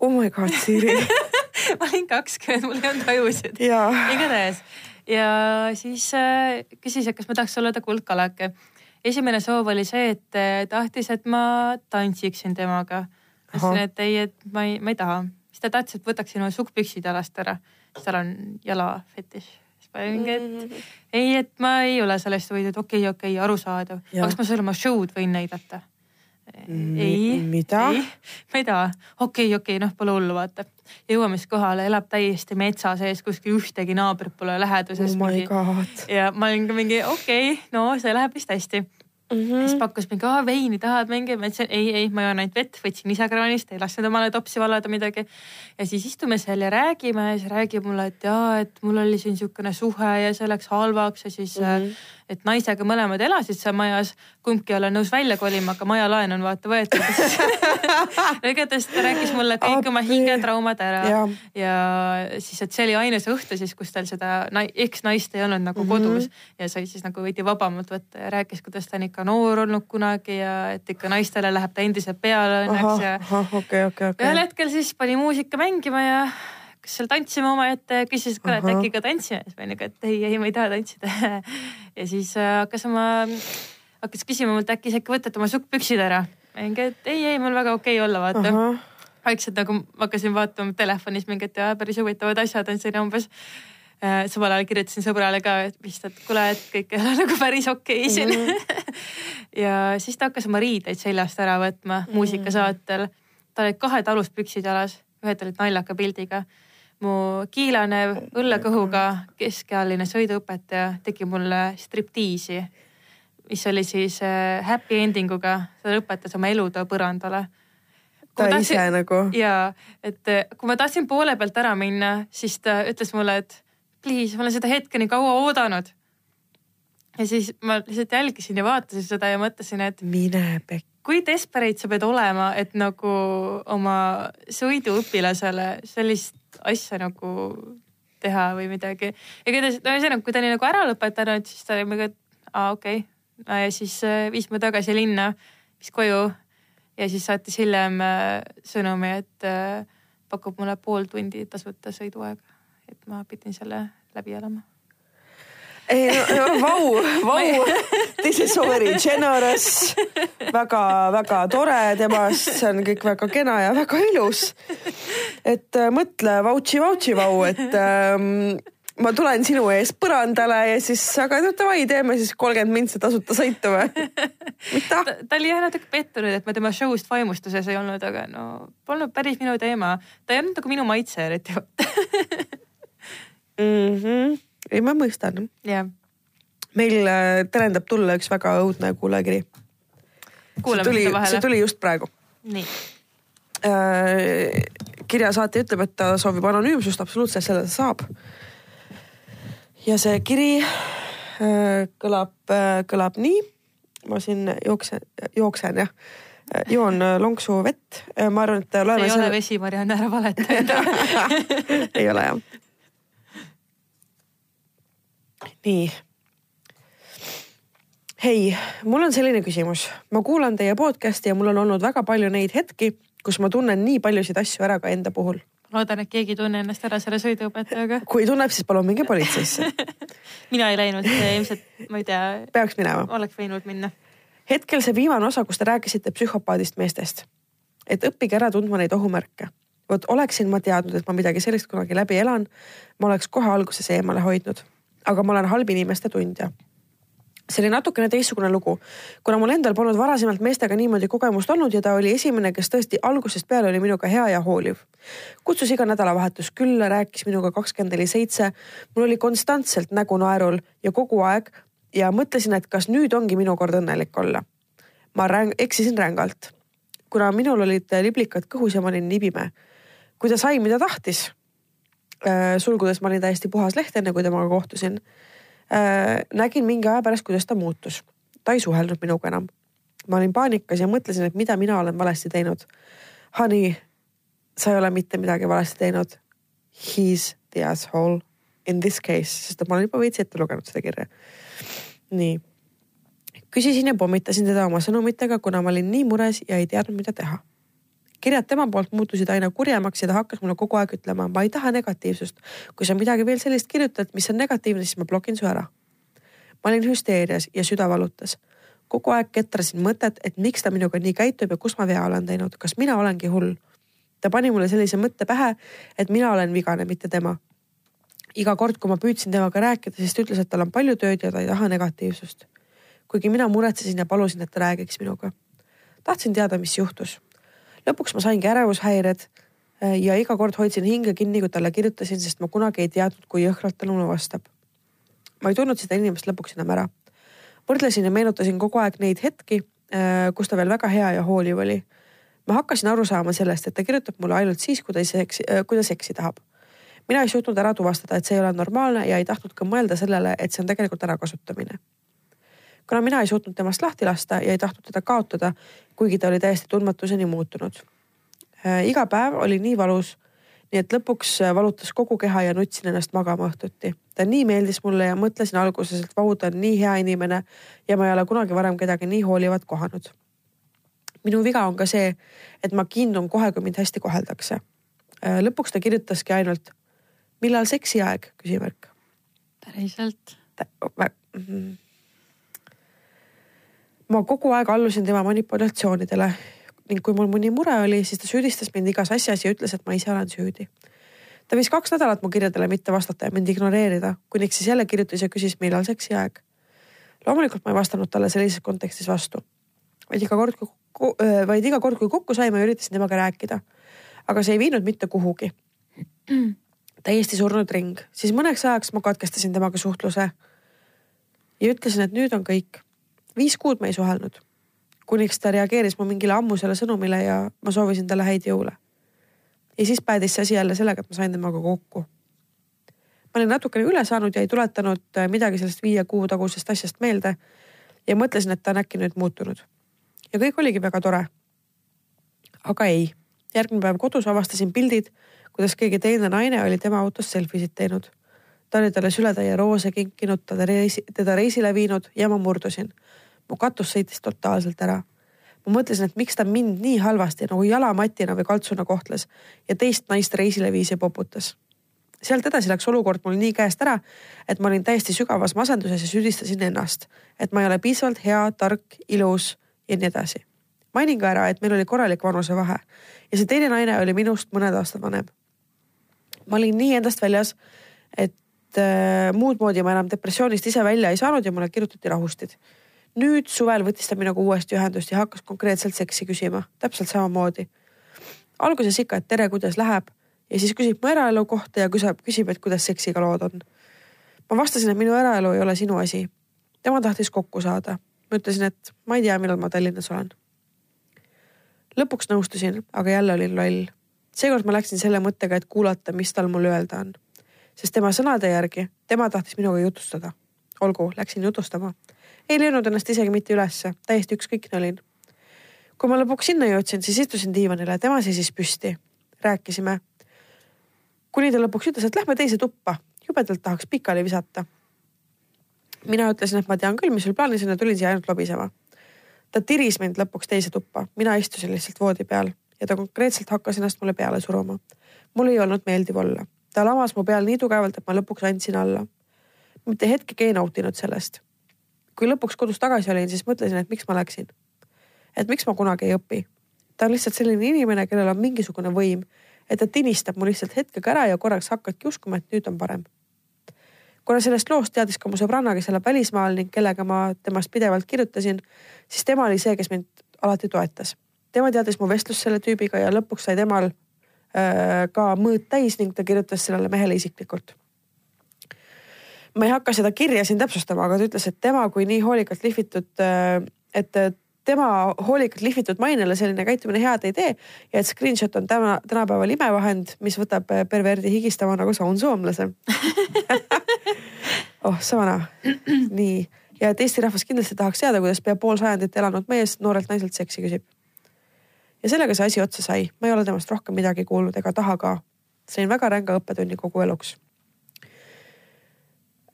Oh my god, Siiri ma olin kakskümmend, mul ei olnud ajusid. igatahes ja siis äh, küsis, et kas ma tahaks olla ta kuldkalake. esimene soov oli see, et äh, tahtis, et ma tantsiksin temaga. ma ütlesin, et ei, et ma ei, ma ei taha. siis ta tahtis, et võtaksin oma sukkpüksid jalast ära, tal on jalafetiš siis ma mingi, et ei, et ma ei ole sellest huvitatud, okei okay,, okei okay,, arusaadav. aga kas ma sulle oma show'd võin näidata? ei. mida? ma ei taha, okei okay,, okei okay,, noh, pole hullu, vaata. Jõuame siis kohale, elab täiesti metsa sees, kuskil ühtegi naabrit pole läheduses. oh ja ma olin ka mingi okei okay,, no see läheb vist hästi mm. -hmm. siis pakkus mingi, aa veini tahad mängida, ma ütlesin ei, ei, ma joon ainult vett, võtsin ise kraanist, ei lasknud omale topsi valada midagi. ja siis istume seal ja räägime ja siis räägib mulle, et jaa, et mul oli siin niisugune suhe ja see läks halvaks ja siis mm. -hmm et naisega mõlemad elasid seal majas, kumbki ei ole nõus välja kolima, aga majalaen on vaata võetud igatahes ta rääkis mulle kõik Appi. oma hingetraumad ära ja. ja siis, et see oli ainus õhtu siis, kus tal seda eksnaist ei olnud nagu mm -hmm. kodus ja sai siis nagu veidi vabamalt võtta ja rääkis, kuidas ta on ikka noor olnud kunagi ja et ikka naistele läheb ta endiselt peale õnneks ja. Okay, okay, okay. ühel hetkel siis pani muusika mängima ja kas seal tantsime omaette, küsis, et kuule, et äkki ka tantsime, siis ma olin nagu, et ei, ei, ma ei taha tantsida ja siis äh, hakkas oma, hakkas küsima mult äkki sa äkki võtad oma sukkpüksid ära. ma olin ka, et ei, ei, mul väga okei okay olla, vaata. vaikselt nagu hakkasin vaatama telefonis mingit päris huvitavad asjad on siin umbes samal ajal kirjutasin sõbrale ka vist, et kuule, et kõik ei ole nagu päris okei okay siin mm. -hmm. ja siis ta hakkas oma riideid seljast ära võtma mm -hmm. muusikasaatel. tal olid kahed aluspüksid jalas, ühed olid naljaka pildiga mu kiilane õllekõhuga keskealine sõiduõpetaja tegi mulle striptiisi, mis oli siis äh, happy ending uga, ta lõpetas oma elutöö põrandale. ta tahtsin, ise nagu? jaa, et äh, kui ma tahtsin poole pealt ära minna, siis ta ütles mulle, et please, ma olen seda hetke nii kaua oodanud. ja siis ma lihtsalt jälgisin ja vaatasin seda ja mõtlesin, et. mine pekki kui desperate sa pead olema, et nagu oma sõiduõpilasele sellist asja nagu teha või midagi. igatahes, no ühesõnaga, kui ta oli nagu ära lõpetanud, siis ta oli nagu, et aa okei okay. ja siis äh, viis mu tagasi linna, viis koju ja siis saatis hiljem äh, sõnumi, et äh, pakub mulle pool tundi tasuta sõiduaega, et ma pidin selle läbi elama ei no, vau, vau, this is so very generous väga,. väga-väga tore temast, see on kõik väga kena ja väga ilus. et äh, mõtle vautši, vautši, vau, et ähm, ma tulen sinu ees põrandale ja siis, aga no davai, teeme siis kolmkümmend mintsi tasuta sõitu või? mida? ta oli jah natuke pettunud, et ma tema show'st vaimustuses ei olnud, aga no polnud päris minu teema. ta ei olnud nagu minu maitse eriti mm. -hmm ei, ma mõistan. jah. meil äh, terendab tulla üks väga õudne kuulajakiri. see tuli, see tuli just praegu. nii äh,. kirjasaatja ütleb, et ta soovib anonüümsust, absoluutselt, selle ta saab. ja see kiri kõlab, kõlab nii. ma siin jooksen, jooksen jah, joon äh, lonksu vett, ma arvan, et see loeme ei ole vesi, Marianne, ära valeta. ei ole jah. nii. hei, mul on selline küsimus, ma kuulan teie podcast'i ja mul on olnud väga palju neid hetki, kus ma tunnen nii paljusid asju ära ka enda puhul. loodan, et keegi ei tunne ennast ära selle sõiduõpetajaga. kui tunneb, siis palun minge politseisse, mina ei läinud, ilmselt ma ei tea, peaks minema. oleks võinud minna. hetkel see viimane osa, kus te rääkisite psühhopaadist meestest. et õppige ära tundma neid ohumärke. vot oleksin ma teadnud, et ma midagi sellist kunagi läbi elan, ma oleks kohe alguses eemale hoidnud. Aga ma olen halb inimeste tundja see oli natukene teistsugune lugu, kuna mul endal polnud varasemalt meestega niimoodi kogemust olnud ja ta oli esimene, kes tõesti algusest peale oli minuga hea ja hooliv. kutsus iga nädalavahetus külla, rääkis minuga kakskümmend neli seitse. mul oli konstantselt nägu naerul ja kogu aeg ja mõtlesin, et kas nüüd ongi minu kord õnnelik olla. ma räng, eksisin rängalt, kuna minul olid liblikad kõhus ja ma olin nibime. kui ta sai, mida tahtis, sulgudes ma olin täiesti puhas leht, enne kui temaga kohtusin Äh, nägin mingi aja pärast, kuidas ta muutus. ta ei suhelnud minuga enam. ma olin paanikas ja mõtlesin, et mida mina olen valesti teinud. Honey, sa ei ole mitte midagi valesti teinud. He's the asshole in this case, sest ma olen juba veits ette lugenud seda kirja. nii. küsisin ja pommitasin teda oma sõnumitega, kuna ma olin nii mures ja ei teadnud, mida teha kirjad tema poolt muutusid aina kurjemaks ja ta hakkas mulle kogu aeg ütlema, ma ei taha negatiivsust. kui sa midagi veel sellist kirjutad, mis on negatiivne, siis ma blokin su ära. ma olin hüsteerias ja süda valutas. kogu aeg ketrasin mõtet, et miks ta minuga nii käitub ja kus ma vea olen teinud, kas mina olengi hull. ta pani mulle sellise mõtte pähe, et mina olen vigane, mitte tema. iga kord, kui ma püüdsin temaga rääkida, siis ta ütles, et tal on palju tööd ja ta ei taha negatiivsust. kuigi mina muretsesin ja palusin, et ta räägiks minuga. tahtsin teada, mis juhtus lõpuks ma saingi ärevushäired ja iga kord hoidsin hinge kinni, kui talle kirjutasin, sest ma kunagi ei teadnud, kui jõhkralt ta mulle vastab. ma ei tundnud seda inimest lõpuks enam ära. võrdlesin ja meenutasin kogu aeg neid hetki, kus ta veel väga hea ja hooliv oli. ma hakkasin aru saama sellest, et ta kirjutab mulle ainult siis, kui ta seksi, kui ta seksi tahab. mina ei suutnud ära tuvastada, et see ei ole normaalne ja ei tahtnud ka mõelda sellele, et see on tegelikult ärakasutamine kuna mina ei suutnud temast lahti lasta ja ei tahtnud teda kaotada, kuigi ta oli täiesti tundmatuseni muutunud äh,. iga päev oli nii valus, nii et lõpuks valutas kogu keha ja nutsin ennast magama õhtuti. ta nii meeldis mulle ja mõtlesin alguses, et vau, ta on nii hea inimene ja ma ei ole kunagi varem kedagi nii hoolivat kohanud. minu viga on ka see, et ma kiindun kohe, kui mind hästi koheldakse äh,. lõpuks ta kirjutaski ainult, millal seksiaeg, küsimärk. päriselt? Ma kogu aeg allusin tema manipulatsioonidele ning kui mul mõni mure oli, siis ta süüdistas mind igas asjas ja ütles, et ma ise olen süüdi. ta võis kaks nädalat mu kirjadele mitte vastata ja mind ignoreerida, kuniks siis jälle kirjutas ja küsis, millal seksiaeg. loomulikult ma ei vastanud talle sellises kontekstis vastu. vaid iga kord, kui, vaid iga kord, kui kokku saime, üritasin temaga rääkida. aga see ei viinud mitte kuhugi. täiesti surnud ring, siis mõneks ajaks ma katkestasin temaga suhtluse. ja ütlesin, et nüüd on kõik viis kuud me ei suhelnud, kuniks ta reageeris mu mingile ammusele sõnumile ja ma soovisin talle häid jõule. ja siis päädis see asi jälle sellega, et ma sain temaga kokku. ma olin natukene üle saanud ja ei tuletanud midagi sellest viie kuu tagusest asjast meelde ja mõtlesin, et ta on äkki nüüd muutunud. ja kõik oligi väga tore. aga ei, järgmine päev kodus avastasin pildid, kuidas keegi teine naine oli tema autos selfisid teinud ta oli talle sületäie roose kinkinud, teda reisi, teda reisile viinud ja ma murdusin mu katus sõitis totaalselt ära. ma mõtlesin, et miks ta mind nii halvasti nagu jalamatina või kaltsuna kohtles ja teist naist reisile viis ja poputas. sealt edasi läks olukord mul nii käest ära, et ma olin täiesti sügavas masenduses ja süüdistasin ennast, et ma ei ole piisavalt hea, tark, ilus ja nii edasi. mainin ka ära, et meil oli korralik vanusevahe ja see teine naine oli minust mõned aastad vanem. ma olin nii endast väljas, et äh, muud moodi ma enam depressioonist ise välja ei saanud ja mulle kirjutati rahustid nüüd suvel võttis ta minuga uuesti ühendust ja hakkas konkreetselt seksi küsima, täpselt samamoodi. alguses ikka, et tere, kuidas läheb ja siis küsib mu eraelu kohta ja küsib, küsib, et kuidas seksiga lood on. ma vastasin, et minu eraelu ei ole sinu asi. tema tahtis kokku saada. ma ütlesin, et ma ei tea, millal ma Tallinnas olen. lõpuks nõustusin, aga jälle olin loll. seekord ma läksin selle mõttega, et kuulata, mis tal mulle öelda on. sest tema sõnade järgi, tema tahtis minuga jutustada olgu, läksin jutustama. Ei löönud ennast isegi mitte ülesse, täiesti ükskõikne olin. kui ma lõpuks sinna jõudsin, siis istusin diivanile, tema seisis püsti. rääkisime. kuni ta lõpuks ütles, et lähme teise tuppa, jubedalt tahaks pikali visata. mina ütlesin, et ma tean küll, mis sul plaanis on ja tulin siia ainult lobisema. ta tiris mind lõpuks teise tuppa, mina istusin lihtsalt voodi peal ja ta konkreetselt hakkas ennast mulle peale suruma. mul ei olnud meeldiv olla ta lamas mu peal nii tugevalt, et ma lõpuks andsin alla. mitte hetkegi ei nautinud sellest. Kui lõpuks kodus tagasi olin, siis mõtlesin, et miks ma läksin. et miks ma kunagi ei õpi. ta on lihtsalt selline inimene, kellel on mingisugune võim, et ta tinistab mu lihtsalt hetkega ära ja korraks hakkadki uskuma, et nüüd on parem. kuna sellest loost teadis ka mu sõbranna, kes elab välismaal ning kellega ma temast pidevalt kirjutasin, siis tema oli see, kes mind alati toetas. tema teadis mu vestlust selle tüübiga ja lõpuks sai temal Äh, ka mõõt täis ning ta kirjutas sellele mehele isiklikult. Ma ei hakka seda kirja siin täpsustama, aga ta ütles, et tema kui nii hoolikalt lihvitud, äh, et tema hoolikalt lihvitud mainele selline käitumine head ei tee ja et screenshot on täna, tänapäeval imevahend, mis võtab perverdi higistama nagu saunsoomlase oh, saana. nii, ja et Eesti rahvas kindlasti tahaks teada, kuidas pea pool sajandit elanud mees noorelt naiselt seksi küsib ja sellega see asi otsa sai, ma ei ole temast rohkem midagi kuulnud ega taha ka. sain väga ränga õppetunni kogu eluks.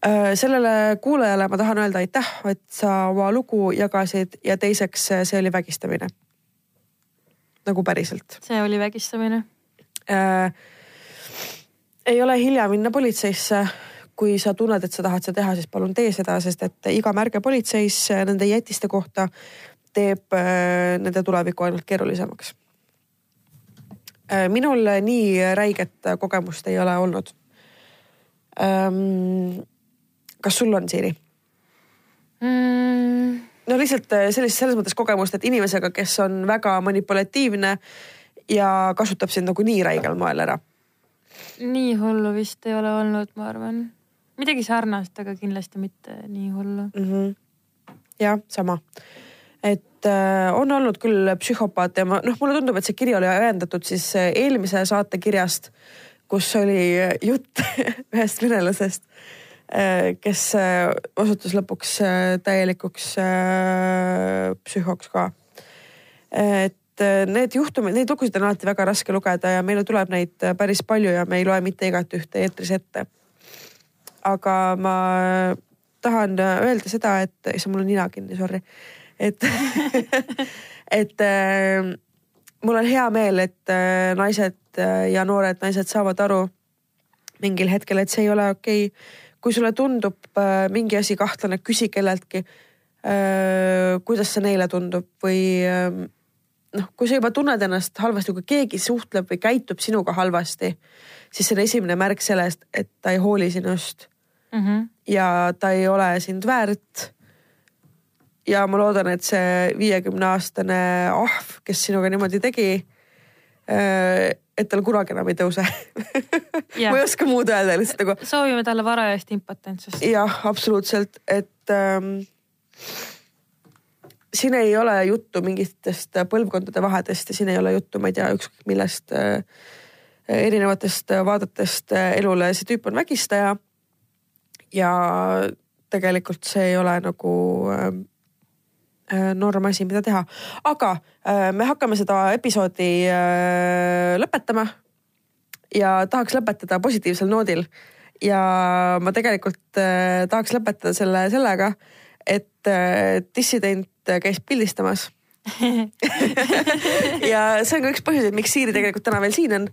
Äh, sellele kuulajale ma tahan öelda aitäh, et sa oma lugu jagasid ja teiseks see oli vägistamine. nagu päriselt. see oli vägistamine äh,. ei ole hilja minna politseisse kui sa tunned, et sa tahad seda teha, siis palun tee seda, sest et iga märge politseis nende jätiste kohta teeb äh, nende tulevikku ainult keerulisemaks. Äh, minul nii räiget kogemust ei ole olnud. Ähm, kas sul on, Siiri mm.? no lihtsalt äh, sellist, selles mõttes kogemust, et inimesega, kes on väga manipulatiivne ja kasutab sind nagu nii räigel moel ära. nii hullu vist ei ole olnud, ma arvan. midagi sarnast, aga kindlasti mitte nii hullu mm. -hmm. jah, sama et äh, on olnud küll psühhopaate ja ma noh, mulle tundub, et see kiri oli ajendatud siis äh, eelmise saate kirjast, kus oli jutt ühest venelasest, äh, kes osutus lõpuks täielikuks psühhoks ka. et need juhtumid, neid lugusid on alati väga raske lugeda ja meile tuleb neid päris palju ja me ei loe mitte igat ühte eetris ette. aga ma tahan öelda seda, et, issand, mul on nina kinni, sorry et et äh, mul on hea meel, et äh, naised äh, ja noored naised saavad aru mingil hetkel, et see ei ole okei okay.. Kui sulle tundub äh, mingi asi kahtlane, küsi kelleltki äh,, kuidas see neile tundub või äh, noh, kui sa juba tunned ennast halvasti, kui keegi suhtleb või käitub sinuga halvasti, siis see on esimene märk sellest, et ta ei hooli sinust mm. -hmm. ja ta ei ole sind väärt ja ma loodan, et see viiekümne aastane ahv, kes sinuga niimoodi tegi, äh, et tal kunagi enam ei tõuse ma ei oska muud öelda lihtsalt nagu. soovime talle varajast impotentsust. jah, absoluutselt, et ähm, siin ei ole juttu mingitest põlvkondade vahedest ja siin ei ole juttu, ma ei tea, ükskõik millest äh, erinevatest vaadetest elule, see tüüp on vägistaja. ja tegelikult see ei ole nagu äh, Äh, norm asi, mida teha. aga äh, me hakkame seda episoodi äh, lõpetama. ja tahaks lõpetada positiivsel noodil. ja ma tegelikult tahaks lõpetada selle sellega, et dissident käis pildistamas ja see on ka üks põhjuseid, miks Siiri tegelikult täna veel siin on,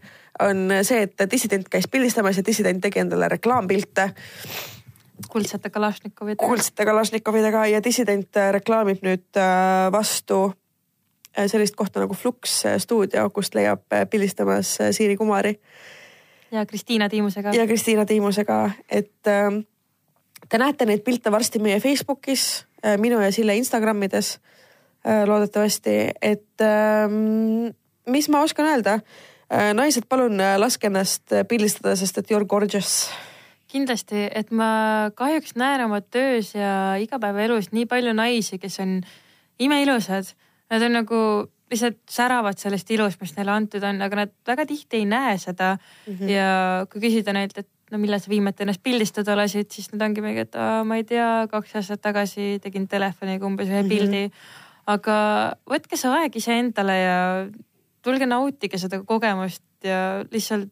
on see, et dissident käis pildistamas ja dissident tegi endale reklaampilte kuldsete Kalašnikovidega. kuldsete Kalašnikovidega ja dissident äh, reklaamib nüüd äh, vastu äh, sellist kohta nagu Flux stuudio, kust leiab pildistamas Siiri Kumari. ja Kristiina Tiimusega. ja Kristiina Tiimusega, et ähm, te näete neid pilte varsti meie Facebookis, minu ja Sille Instagramides loodetavasti, et ähm, mis ma oskan öelda naised, palun laske ennast pildistada, sest et you are gorgeous kindlasti, et ma kahjuks näen oma töös ja igapäevaelus nii palju naisi, kes on imeilusad. Nad on nagu lihtsalt säravad sellest ilust, mis neile antud on, aga nad väga tihti ei näe seda mm. -hmm. ja kui küsida neilt, et no millal sa viimati ennast pildistada lasid, siis nad ongi mingi, et aa, ma ei tea, kaks aastat tagasi tegin telefoniga umbes ühe pildi mm. -hmm. aga võtke see aeg iseendale ja tulge nautige seda kogemust ja lihtsalt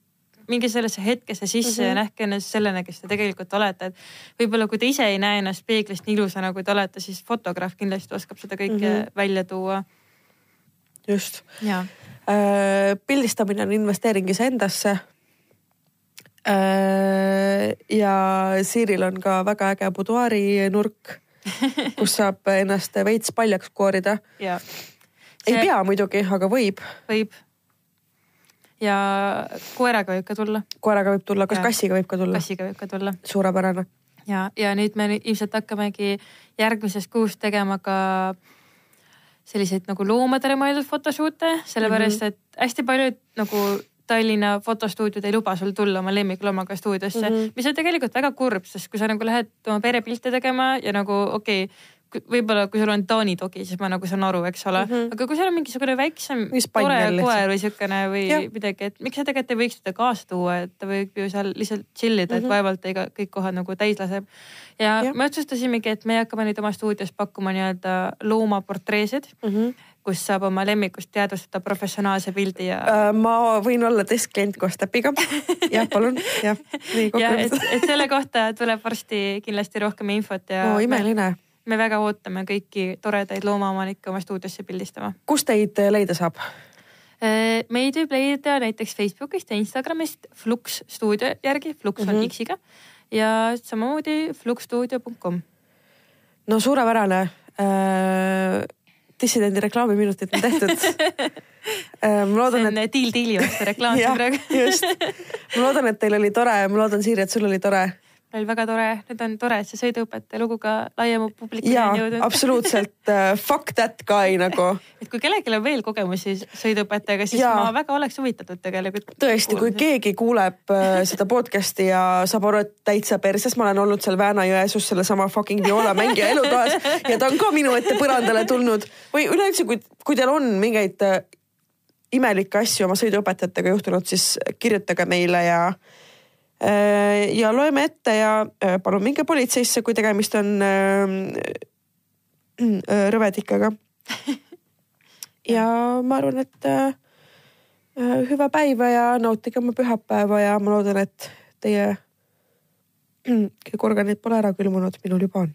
minge sellesse hetkesse sisse mm -hmm. ja Mhm. nähke ennast sellena, kes te tegelikult olete, et võib-olla kui te ise ei näe ennast peeglist nii ilusana, kui te olete, siis fotograaf kindlasti oskab seda kõike mm. -hmm. välja tuua. just ja, äh,. pildistamine on investeering iseendasse äh,. ja Siiril on ka väga äge buduaari nurk, kus saab ennast veits paljaks koorida. ja ei See- pea muidugi, aga võib. võib. Ja koeraga võib ka tulla, koeraga võib tulla, kas Jaa. kassiga võib ka tulla? kassiga võib ka tulla suurepärane. ja, ja nüüd me ilmselt hakkamegi järgmisest kuust tegema ka selliseid nagu loomadele mõeldud fotoshoot'e, sellepärast et hästi paljud nagu Tallinna fotostuudiod ei luba sul tulla oma lemmikloomaga stuudiosse mm. -hmm. mis on tegelikult väga kurb, sest kui sa nagu lähed oma perepilte tegema ja nagu okei okay,, võib-olla kui sul on Taani dogi, siis ma nagu saan aru, eks ole mm. -hmm. aga kui sul on mingisugune väiksem tore koer või siukene või ja. midagi, et miks sa tegelikult ei võiks teda kaasa tuua, et ta võib ju seal lihtsalt chill ida mm, -hmm. et Mhm. vaevalt ta iga kõik kohad nagu täis laseb. ja, ja me otsustasimegi, et me hakkame nüüd oma stuudios pakkuma nii-öelda loomaportreesid, Mm -hmm. kus saab oma lemmikust teadvustada professionaalse pildi ja Äh, ma võin olla testklient koos täpiga. jah, palun, jah. ja et et selle kohta tuleb varsti kindlasti rohkem infot ja oo, me, imeline. me väga ootame kõiki toredaid loomaomanikke oma stuudiosse pildistama. kus teid leida saab? meid võib leida näiteks Facebookist ja Instagramist Flux stuudio järgi, Flux mm -hmm. Mhm. on X-iga ja samamoodi fluxstuudio.com. no suurepärane äh,. dissidendi reklaamiminutid on tehtud äh,. ma loodan, et Deal Deali vastu reklaam siin praegu, just. ma loodan, et teil oli tore, ma loodan, Siiri, et sul oli tore. Meil väga tore, nüüd on tore, et see sõiduõpetaja lugu ka laiema publikule ja on jõudnud. absoluutselt uh, fuck that guy nagu. et kui kellelgi on veel kogemusi sõiduõpetajaga, siis Jaa. ma väga oleks huvitatud tegelikult. tõesti, kui keegi kuuleb uh, seda podcast'i ja saab aru, et täitsa perses, ma olen olnud seal Vääna-Jõesuus sellesama fucking viola mängija elutoas ja ta on ka minu ette põrandale tulnud või üleüldse, kui, kui teil on mingeid uh, imelikke asju oma sõiduõpetajatega juhtunud, siis kirjutage meile ja äh, ja loeme ette ja äh, palun minge politseisse, kui tegemist on äh, äh, rõvedikaga. ja ma arvan, et äh, äh, hüva päeva ja nautige oma pühapäeva ja ma loodan, et teie kõik organid pole ära külmunud, minul juba on.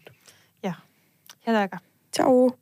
jah, head aega. tšau